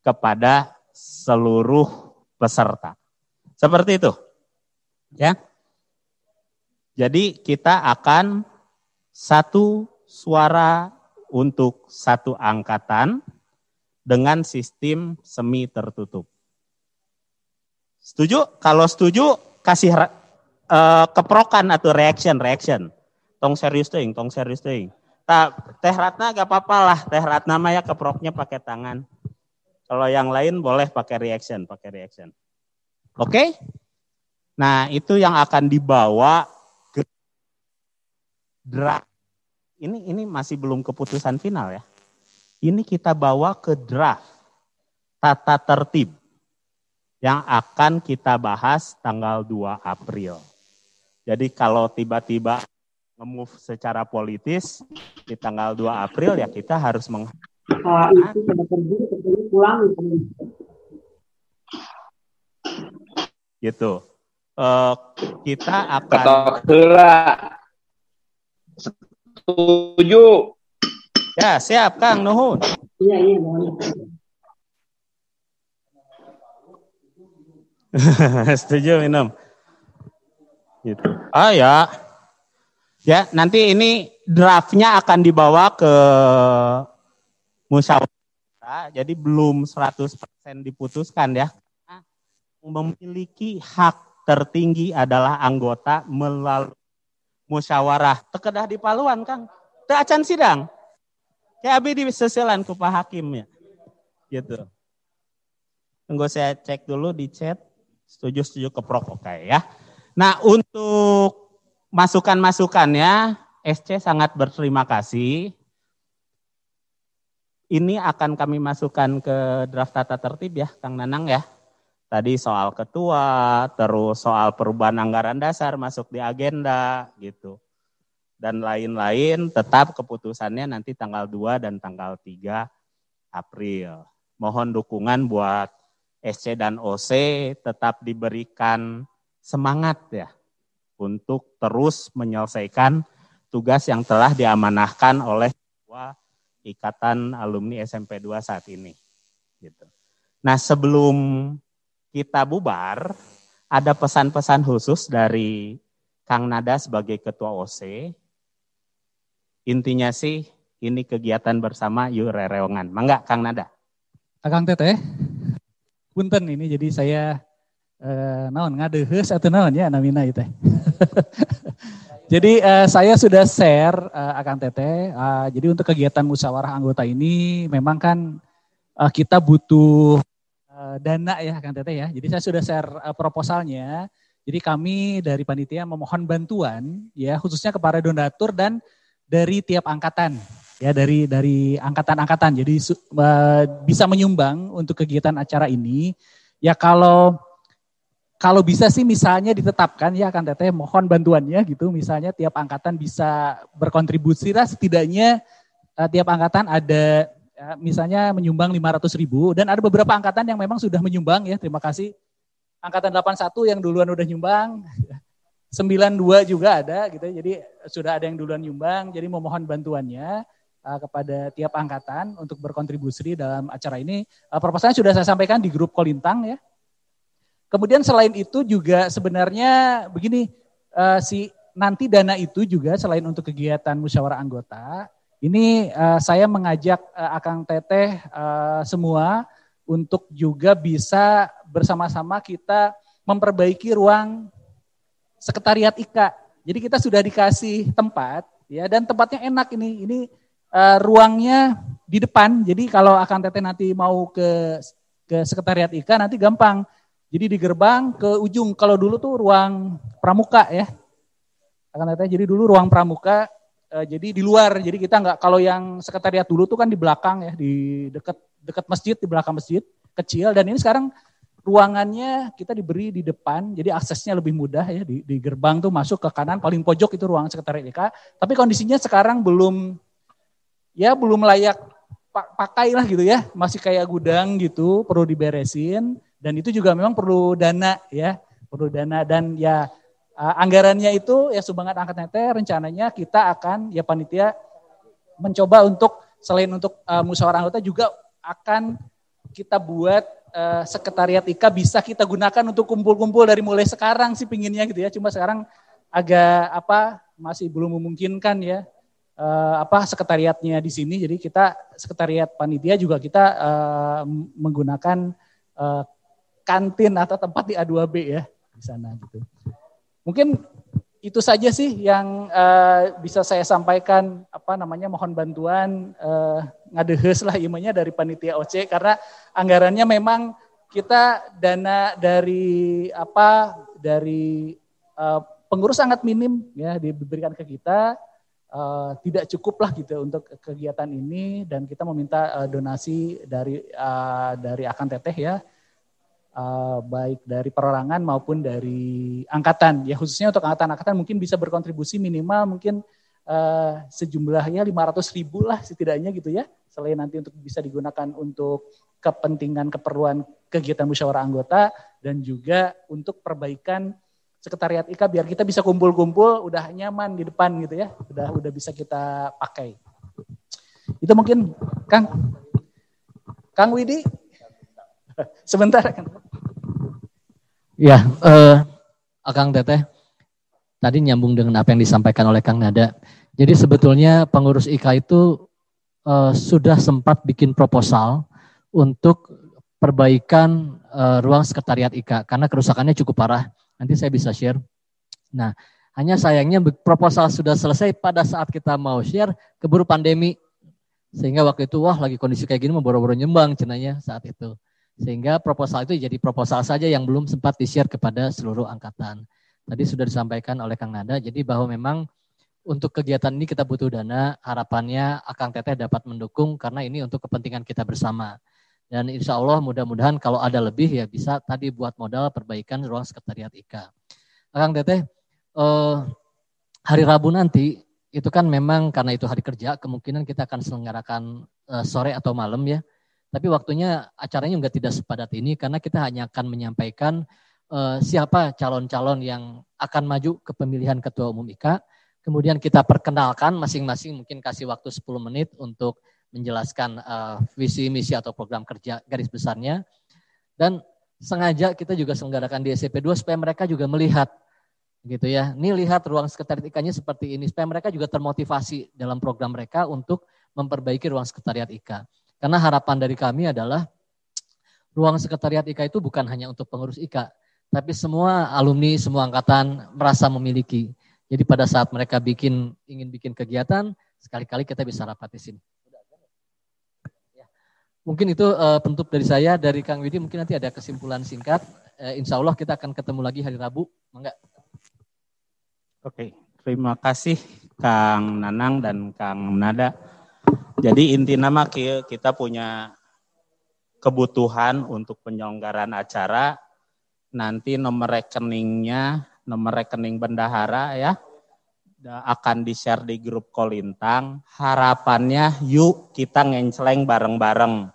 kepada seluruh peserta. Seperti itu. Ya. Jadi kita akan satu suara untuk satu angkatan dengan sistem semi tertutup. Setuju? Kalau setuju kasih uh, keprokan atau reaction, reaction. Tong serius ting, tong serius ting. Tak, teh Ratna gak apa-apa lah, teh Ratna mah ya keproknya pakai tangan. Kalau yang lain boleh pakai reaction, pakai reaction. Oke? Okay? Nah, itu yang akan dibawa ke draft. Ini ini masih belum keputusan final ya. Ini kita bawa ke draft tata tertib yang akan kita bahas tanggal 2 April. Jadi kalau tiba-tiba nge-move secara politis di tanggal 2 April ya kita harus meng uh, gitu. Uh, kita akan setuju. Ya, siap Kang Nuhun. Iya, iya, Setuju minum. Gitu. Ah ya. Ya, nanti ini draftnya akan dibawa ke musyawarah. Jadi belum 100% diputuskan ya. Memiliki hak tertinggi adalah anggota melalui musyawarah. Tekedah di Paluan, Kang. Teu acan sidang. Ya abi di seselan ku Pak Hakim ya. Gitu. Tunggu saya cek dulu di chat. Setuju, setuju keprok oke okay, ya. Nah untuk masukan-masukannya, SC sangat berterima kasih. Ini akan kami masukkan ke draft tata tertib ya, Kang Nanang ya. Tadi soal ketua, terus soal perubahan anggaran dasar masuk di agenda gitu. Dan lain-lain tetap keputusannya nanti tanggal 2 dan tanggal 3 April. Mohon dukungan buat SC dan OC tetap diberikan semangat ya untuk terus menyelesaikan tugas yang telah diamanahkan oleh Ikatan Alumni SMP 2 saat ini. Gitu. Nah sebelum kita bubar, ada pesan-pesan khusus dari Kang Nada sebagai Ketua OC. Intinya sih ini kegiatan bersama yuk rereongan. Mangga Kang Nada. Kang Teteh, punten ini jadi saya eh, naon ngadehes atau naon ya namina itu. jadi eh, saya sudah share eh, akan Teteh. Eh, jadi untuk kegiatan musyawarah anggota ini memang kan eh, kita butuh eh, dana ya akan Teteh ya. Jadi saya sudah share eh, proposalnya. Jadi kami dari panitia memohon bantuan ya khususnya kepada donatur dan dari tiap angkatan ya dari dari angkatan-angkatan. Jadi uh, bisa menyumbang untuk kegiatan acara ini. Ya kalau kalau bisa sih misalnya ditetapkan ya akan teteh mohon bantuannya gitu. Misalnya tiap angkatan bisa berkontribusi lah setidaknya uh, tiap angkatan ada ya, misalnya menyumbang 500 ribu dan ada beberapa angkatan yang memang sudah menyumbang ya. Terima kasih. Angkatan 81 yang duluan udah nyumbang. 92 juga ada gitu. Jadi sudah ada yang duluan nyumbang. Jadi memohon bantuannya uh, kepada tiap angkatan untuk berkontribusi dalam acara ini. Uh, proposalnya sudah saya sampaikan di grup Kolintang ya. Kemudian selain itu juga sebenarnya begini, uh, si nanti dana itu juga selain untuk kegiatan musyawarah anggota, ini uh, saya mengajak uh, Akang Teteh uh, semua untuk juga bisa bersama-sama kita memperbaiki ruang sekretariat IKA. Jadi kita sudah dikasih tempat ya dan tempatnya enak ini. Ini uh, ruangnya di depan. Jadi kalau akan teteh nanti mau ke ke sekretariat IKA nanti gampang. Jadi di gerbang ke ujung. Kalau dulu tuh ruang pramuka ya. Akan teteh jadi dulu ruang pramuka uh, jadi di luar. Jadi kita nggak kalau yang sekretariat dulu tuh kan di belakang ya, di dekat dekat masjid, di belakang masjid kecil dan ini sekarang ruangannya kita diberi di depan, jadi aksesnya lebih mudah ya di, di gerbang tuh masuk ke kanan paling pojok itu ruang sekretariat IKA. Tapi kondisinya sekarang belum ya belum layak pakai lah gitu ya, masih kayak gudang gitu, perlu diberesin dan itu juga memang perlu dana ya, perlu dana. Dan ya anggarannya itu ya sumbangan angkat nete rencananya kita akan ya panitia mencoba untuk selain untuk uh, musyawarah anggota juga akan kita buat uh, sekretariat IKA bisa kita gunakan untuk kumpul-kumpul dari mulai sekarang sih pinginnya gitu ya, cuma sekarang agak apa masih belum memungkinkan ya uh, apa sekretariatnya di sini. Jadi kita sekretariat panitia juga kita uh, menggunakan uh, kantin atau tempat di A2B ya di sana gitu. Mungkin itu saja sih yang uh, bisa saya sampaikan. Apa namanya mohon bantuan uh, ngadehes lah imanya dari panitia OC karena anggarannya memang kita dana dari apa dari uh, pengurus sangat minim ya diberikan ke kita. Uh, tidak cukup lah gitu untuk kegiatan ini dan kita meminta uh, donasi dari uh, dari akan teteh ya uh, baik dari perorangan maupun dari angkatan ya khususnya untuk angkatan-angkatan mungkin bisa berkontribusi minimal mungkin uh, sejumlahnya 500 ribu lah setidaknya gitu ya selain nanti untuk bisa digunakan untuk kepentingan keperluan kegiatan musyawarah anggota dan juga untuk perbaikan sekretariat IKA biar kita bisa kumpul-kumpul udah nyaman di depan gitu ya. Udah udah bisa kita pakai. Itu mungkin Kang Kang Widi sebentar. Ya, eh, Kang Teteh tadi nyambung dengan apa yang disampaikan oleh Kang Nada. Jadi sebetulnya pengurus IKA itu eh, sudah sempat bikin proposal untuk perbaikan eh, ruang sekretariat IKA karena kerusakannya cukup parah Nanti saya bisa share. Nah, hanya sayangnya proposal sudah selesai pada saat kita mau share keburu pandemi. Sehingga waktu itu wah lagi kondisi kayak gini mau boro-boro nyembang cenanya saat itu. Sehingga proposal itu jadi proposal saja yang belum sempat di-share kepada seluruh angkatan. Tadi sudah disampaikan oleh Kang Nada, jadi bahwa memang untuk kegiatan ini kita butuh dana, harapannya Akang Teteh dapat mendukung karena ini untuk kepentingan kita bersama. Dan insya Allah mudah-mudahan kalau ada lebih ya bisa tadi buat modal perbaikan ruang sekretariat IKA. Kang Teteh, eh, hari Rabu nanti itu kan memang karena itu hari kerja, kemungkinan kita akan selenggarakan eh, sore atau malam ya. Tapi waktunya acaranya juga tidak sepadat ini karena kita hanya akan menyampaikan uh, siapa calon-calon yang akan maju ke pemilihan ketua umum IKA. Kemudian kita perkenalkan masing-masing mungkin kasih waktu 10 menit untuk menjelaskan uh, visi misi atau program kerja garis besarnya. Dan sengaja kita juga selenggarakan di SCP 2 supaya mereka juga melihat gitu ya. Ini lihat ruang sekretariat IKA-nya seperti ini supaya mereka juga termotivasi dalam program mereka untuk memperbaiki ruang sekretariat IKA. Karena harapan dari kami adalah ruang sekretariat IKA itu bukan hanya untuk pengurus IKA, tapi semua alumni, semua angkatan merasa memiliki. Jadi pada saat mereka bikin ingin bikin kegiatan, sekali-kali kita bisa rapat di sini. Ya. Mungkin itu uh, dari saya, dari Kang Widi mungkin nanti ada kesimpulan singkat. Uh, insya Allah kita akan ketemu lagi hari Rabu. Enggak? Oke, terima kasih Kang Nanang dan Kang Nada. Jadi inti nama kita punya kebutuhan untuk penyelenggaraan acara. Nanti nomor rekeningnya, nomor rekening bendahara ya, akan di-share di grup Kolintang. Harapannya yuk kita ngenceleng bareng-bareng.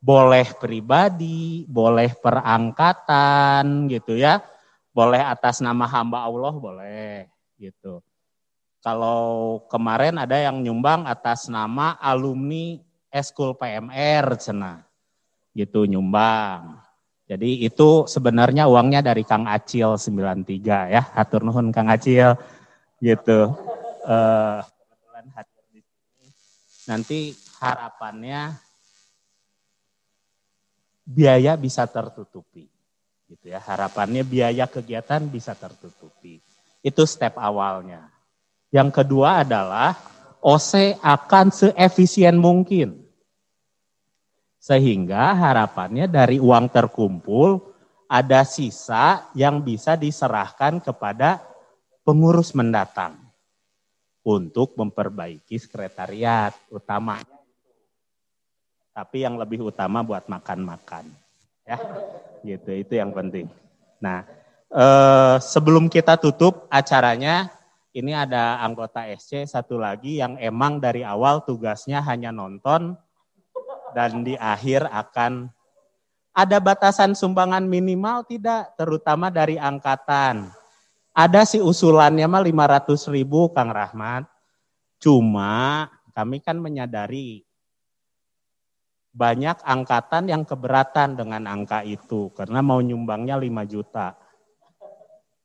Boleh pribadi, boleh perangkatan gitu ya. Boleh atas nama hamba Allah, boleh gitu. Kalau kemarin ada yang nyumbang atas nama alumni Eskul PMR cena. Gitu nyumbang. Jadi itu sebenarnya uangnya dari Kang Acil 93 ya. Hatur nuhun Kang Acil gitu. Uh. Nanti harapannya biaya bisa tertutupi. Gitu ya. Harapannya biaya kegiatan bisa tertutupi. Itu step awalnya. Yang kedua adalah OC akan seefisien mungkin. Sehingga harapannya dari uang terkumpul ada sisa yang bisa diserahkan kepada pengurus mendatang untuk memperbaiki sekretariat utama. Tapi yang lebih utama buat makan-makan. Ya, gitu itu yang penting. Nah, eh, sebelum kita tutup acaranya, ini ada anggota SC satu lagi yang emang dari awal tugasnya hanya nonton dan di akhir akan ada batasan sumbangan minimal tidak, terutama dari angkatan. Ada sih usulannya mah 500 ribu Kang Rahmat. Cuma kami kan menyadari banyak angkatan yang keberatan dengan angka itu karena mau nyumbangnya 5 juta.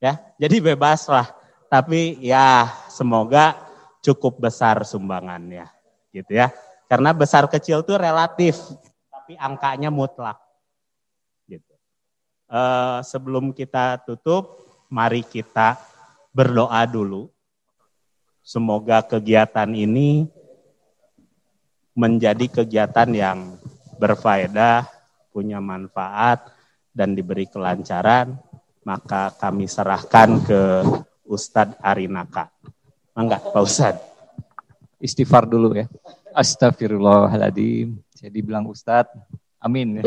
Ya, jadi bebas lah tapi ya semoga cukup besar sumbangannya gitu ya. Karena besar kecil itu relatif, tapi angkanya mutlak. Gitu. Uh, sebelum kita tutup, mari kita berdoa dulu. Semoga kegiatan ini menjadi kegiatan yang berfaedah, punya manfaat, dan diberi kelancaran. Maka kami serahkan ke Ustadz Arinaka. Mangga, Pak Ustadz. Istighfar dulu ya. Astagfirullahaladzim. Saya dibilang Ustadz. Amin.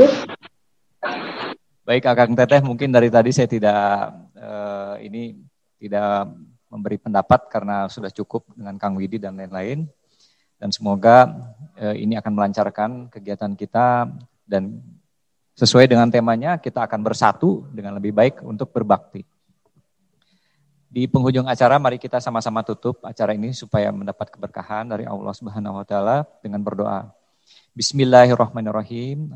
Baik Akang Teteh, mungkin dari tadi saya tidak uh, ini tidak memberi pendapat karena sudah cukup dengan Kang Widi dan lain-lain. Dan semoga uh, ini akan melancarkan kegiatan kita dan sesuai dengan temanya kita akan bersatu dengan lebih baik untuk berbakti. Di penghujung acara mari kita sama-sama tutup acara ini supaya mendapat keberkahan dari Allah Subhanahu wa taala dengan berdoa. Bismillahirrahmanirrahim.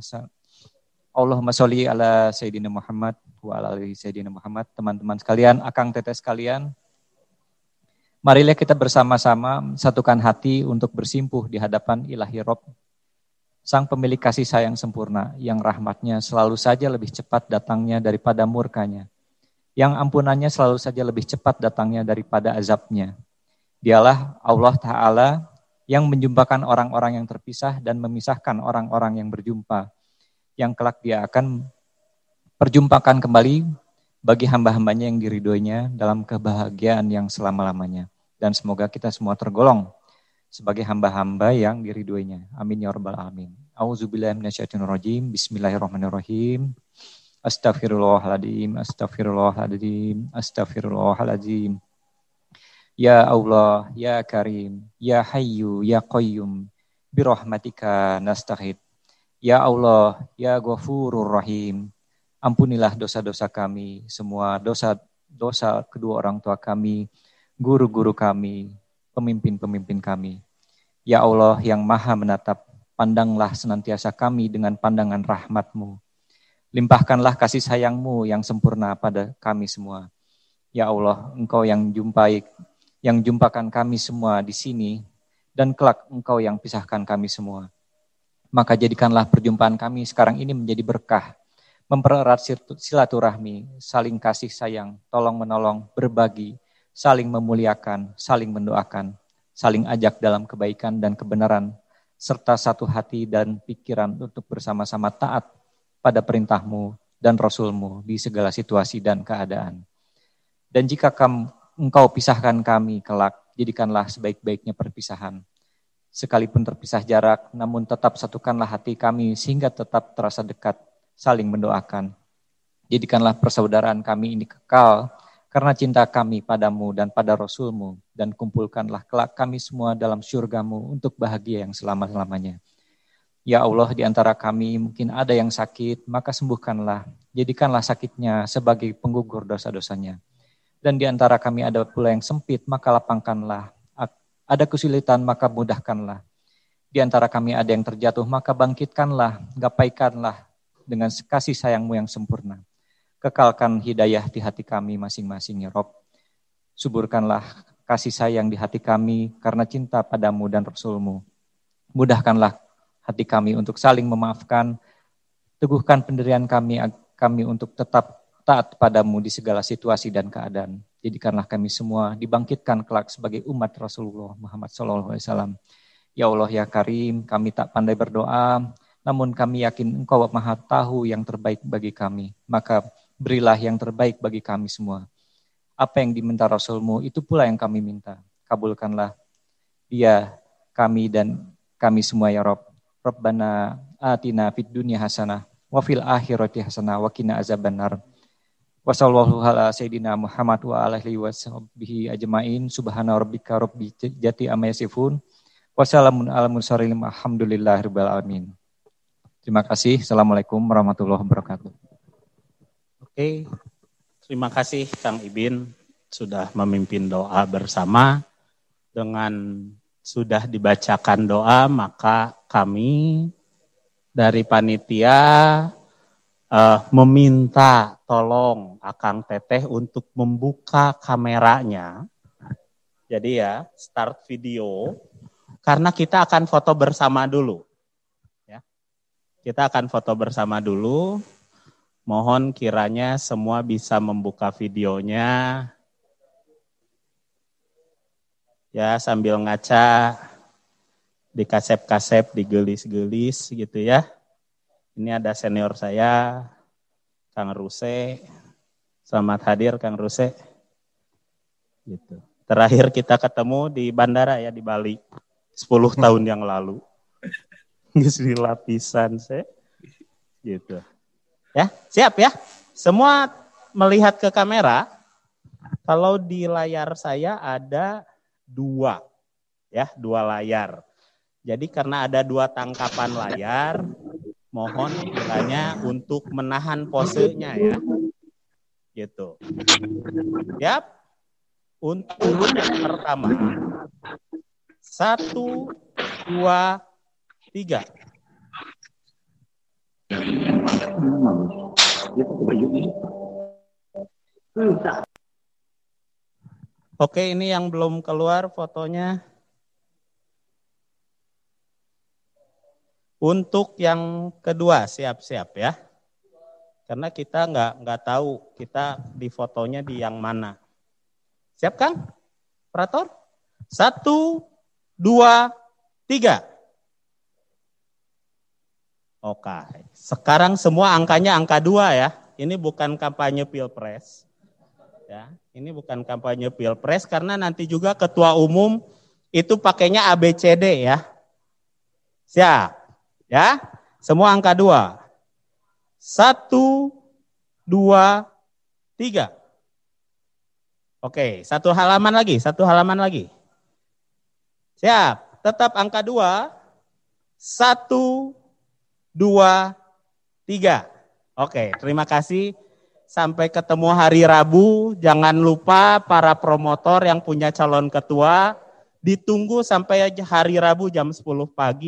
Allahumma sholli ala sayyidina Muhammad wa ala ali sayyidina Muhammad. Teman-teman sekalian, akang tetes sekalian, marilah kita bersama-sama satukan hati untuk bersimpuh di hadapan Ilahi Rob, Sang pemilik kasih sayang sempurna, yang rahmatnya selalu saja lebih cepat datangnya daripada murkanya yang ampunannya selalu saja lebih cepat datangnya daripada azabnya. Dialah Allah Ta'ala yang menjumpakan orang-orang yang terpisah dan memisahkan orang-orang yang berjumpa. Yang kelak dia akan perjumpakan kembali bagi hamba-hambanya yang diridoinya dalam kebahagiaan yang selama-lamanya. Dan semoga kita semua tergolong sebagai hamba-hamba yang diridoinya. Amin ya rabbal alamin. Auzubillahiminasyaitonirrajim. Bismillahirrahmanirrahim. Astaghfirullahaladzim, astaghfirullahaladzim, astaghfirullahaladzim. Ya Allah, Ya Karim, Ya Hayyu, Ya Qayyum, birahmatika nastaghid. Ya Allah, Ya Ghafurur Rahim, ampunilah dosa-dosa kami, semua dosa-dosa kedua orang tua kami, guru-guru kami, pemimpin-pemimpin kami. Ya Allah yang maha menatap, pandanglah senantiasa kami dengan pandangan rahmatmu. Limpahkanlah kasih sayangmu yang sempurna pada kami semua. Ya Allah, engkau yang jumpai, yang jumpakan kami semua di sini, dan kelak engkau yang pisahkan kami semua. Maka jadikanlah perjumpaan kami sekarang ini menjadi berkah, mempererat silaturahmi, saling kasih sayang, tolong menolong, berbagi, saling memuliakan, saling mendoakan, saling ajak dalam kebaikan dan kebenaran, serta satu hati dan pikiran untuk bersama-sama taat pada perintahmu dan Rasulmu di segala situasi dan keadaan. Dan jika kamu, engkau pisahkan kami kelak, jadikanlah sebaik-baiknya perpisahan Sekalipun terpisah jarak, namun tetap satukanlah hati kami sehingga tetap terasa dekat, saling mendoakan. Jadikanlah persaudaraan kami ini kekal, karena cinta kami padamu dan pada Rasulmu, dan kumpulkanlah kelak kami semua dalam syurgamu untuk bahagia yang selama-lamanya. Ya Allah, di antara kami mungkin ada yang sakit, maka sembuhkanlah. Jadikanlah sakitnya sebagai penggugur dosa-dosanya. Dan di antara kami ada pula yang sempit, maka lapangkanlah ada kesulitan, maka mudahkanlah. Di antara kami ada yang terjatuh, maka bangkitkanlah, gapaikanlah dengan kasih sayangmu yang sempurna. Kekalkan hidayah di hati kami masing-masing, ya Rob. Suburkanlah kasih sayang di hati kami karena cinta padamu dan Rasulmu. Mudahkanlah hati kami untuk saling memaafkan, teguhkan pendirian kami kami untuk tetap taat padamu di segala situasi dan keadaan. Jadikanlah kami semua dibangkitkan kelak sebagai umat Rasulullah Muhammad SAW. Ya Allah ya Karim, kami tak pandai berdoa, namun kami yakin Engkau maha tahu yang terbaik bagi kami. Maka berilah yang terbaik bagi kami semua. Apa yang diminta Rasulmu, itu pula yang kami minta. Kabulkanlah dia, kami dan kami semua ya Rob. Rabbana atina fid dunya hasanah, wa fil akhirati hasanah, wa kina azabannar. Wa sallallahu ala sayyidina Muhammad wa alihi wa sahbihi ajmain. Subhana rabbika rabbi jati amma yasifun. Wassalamun ala mursalin alhamdulillahirabbil alamin. Terima kasih. Assalamualaikum warahmatullahi wabarakatuh. Oke. Terima kasih Kang Ibin sudah memimpin doa bersama dengan sudah dibacakan doa maka kami dari panitia uh, meminta tolong Akang Teteh untuk membuka kameranya. Jadi ya, start video karena kita akan foto bersama dulu. Ya. Kita akan foto bersama dulu. Mohon kiranya semua bisa membuka videonya. Ya, sambil ngaca dikasep-kasep, digelis-gelis gitu ya. Ini ada senior saya, Kang Ruse. Selamat hadir Kang Ruse. Gitu. Terakhir kita ketemu di bandara ya di Bali. 10 tahun yang lalu. Nggak lapisan saya. Gitu. Ya, siap ya. Semua melihat ke kamera. Kalau di layar saya ada dua, ya dua layar. Jadi karena ada dua tangkapan layar, mohon kiranya untuk menahan posenya ya. Gitu. Yap. Untuk pertama. Satu, dua, tiga. Oke, ini yang belum keluar fotonya. Untuk yang kedua siap-siap ya. Karena kita nggak nggak tahu kita di fotonya di yang mana. Siap Kang? Operator? Satu, dua, tiga. Oke. Sekarang semua angkanya angka dua ya. Ini bukan kampanye pilpres. Ya, ini bukan kampanye pilpres karena nanti juga ketua umum itu pakainya ABCD ya. Siap. Ya, semua angka dua. Satu, dua, tiga. Oke, satu halaman lagi, satu halaman lagi. Siap, tetap angka dua. Satu, dua, tiga. Oke, terima kasih. Sampai ketemu hari Rabu. Jangan lupa para promotor yang punya calon ketua, ditunggu sampai hari Rabu jam 10 pagi.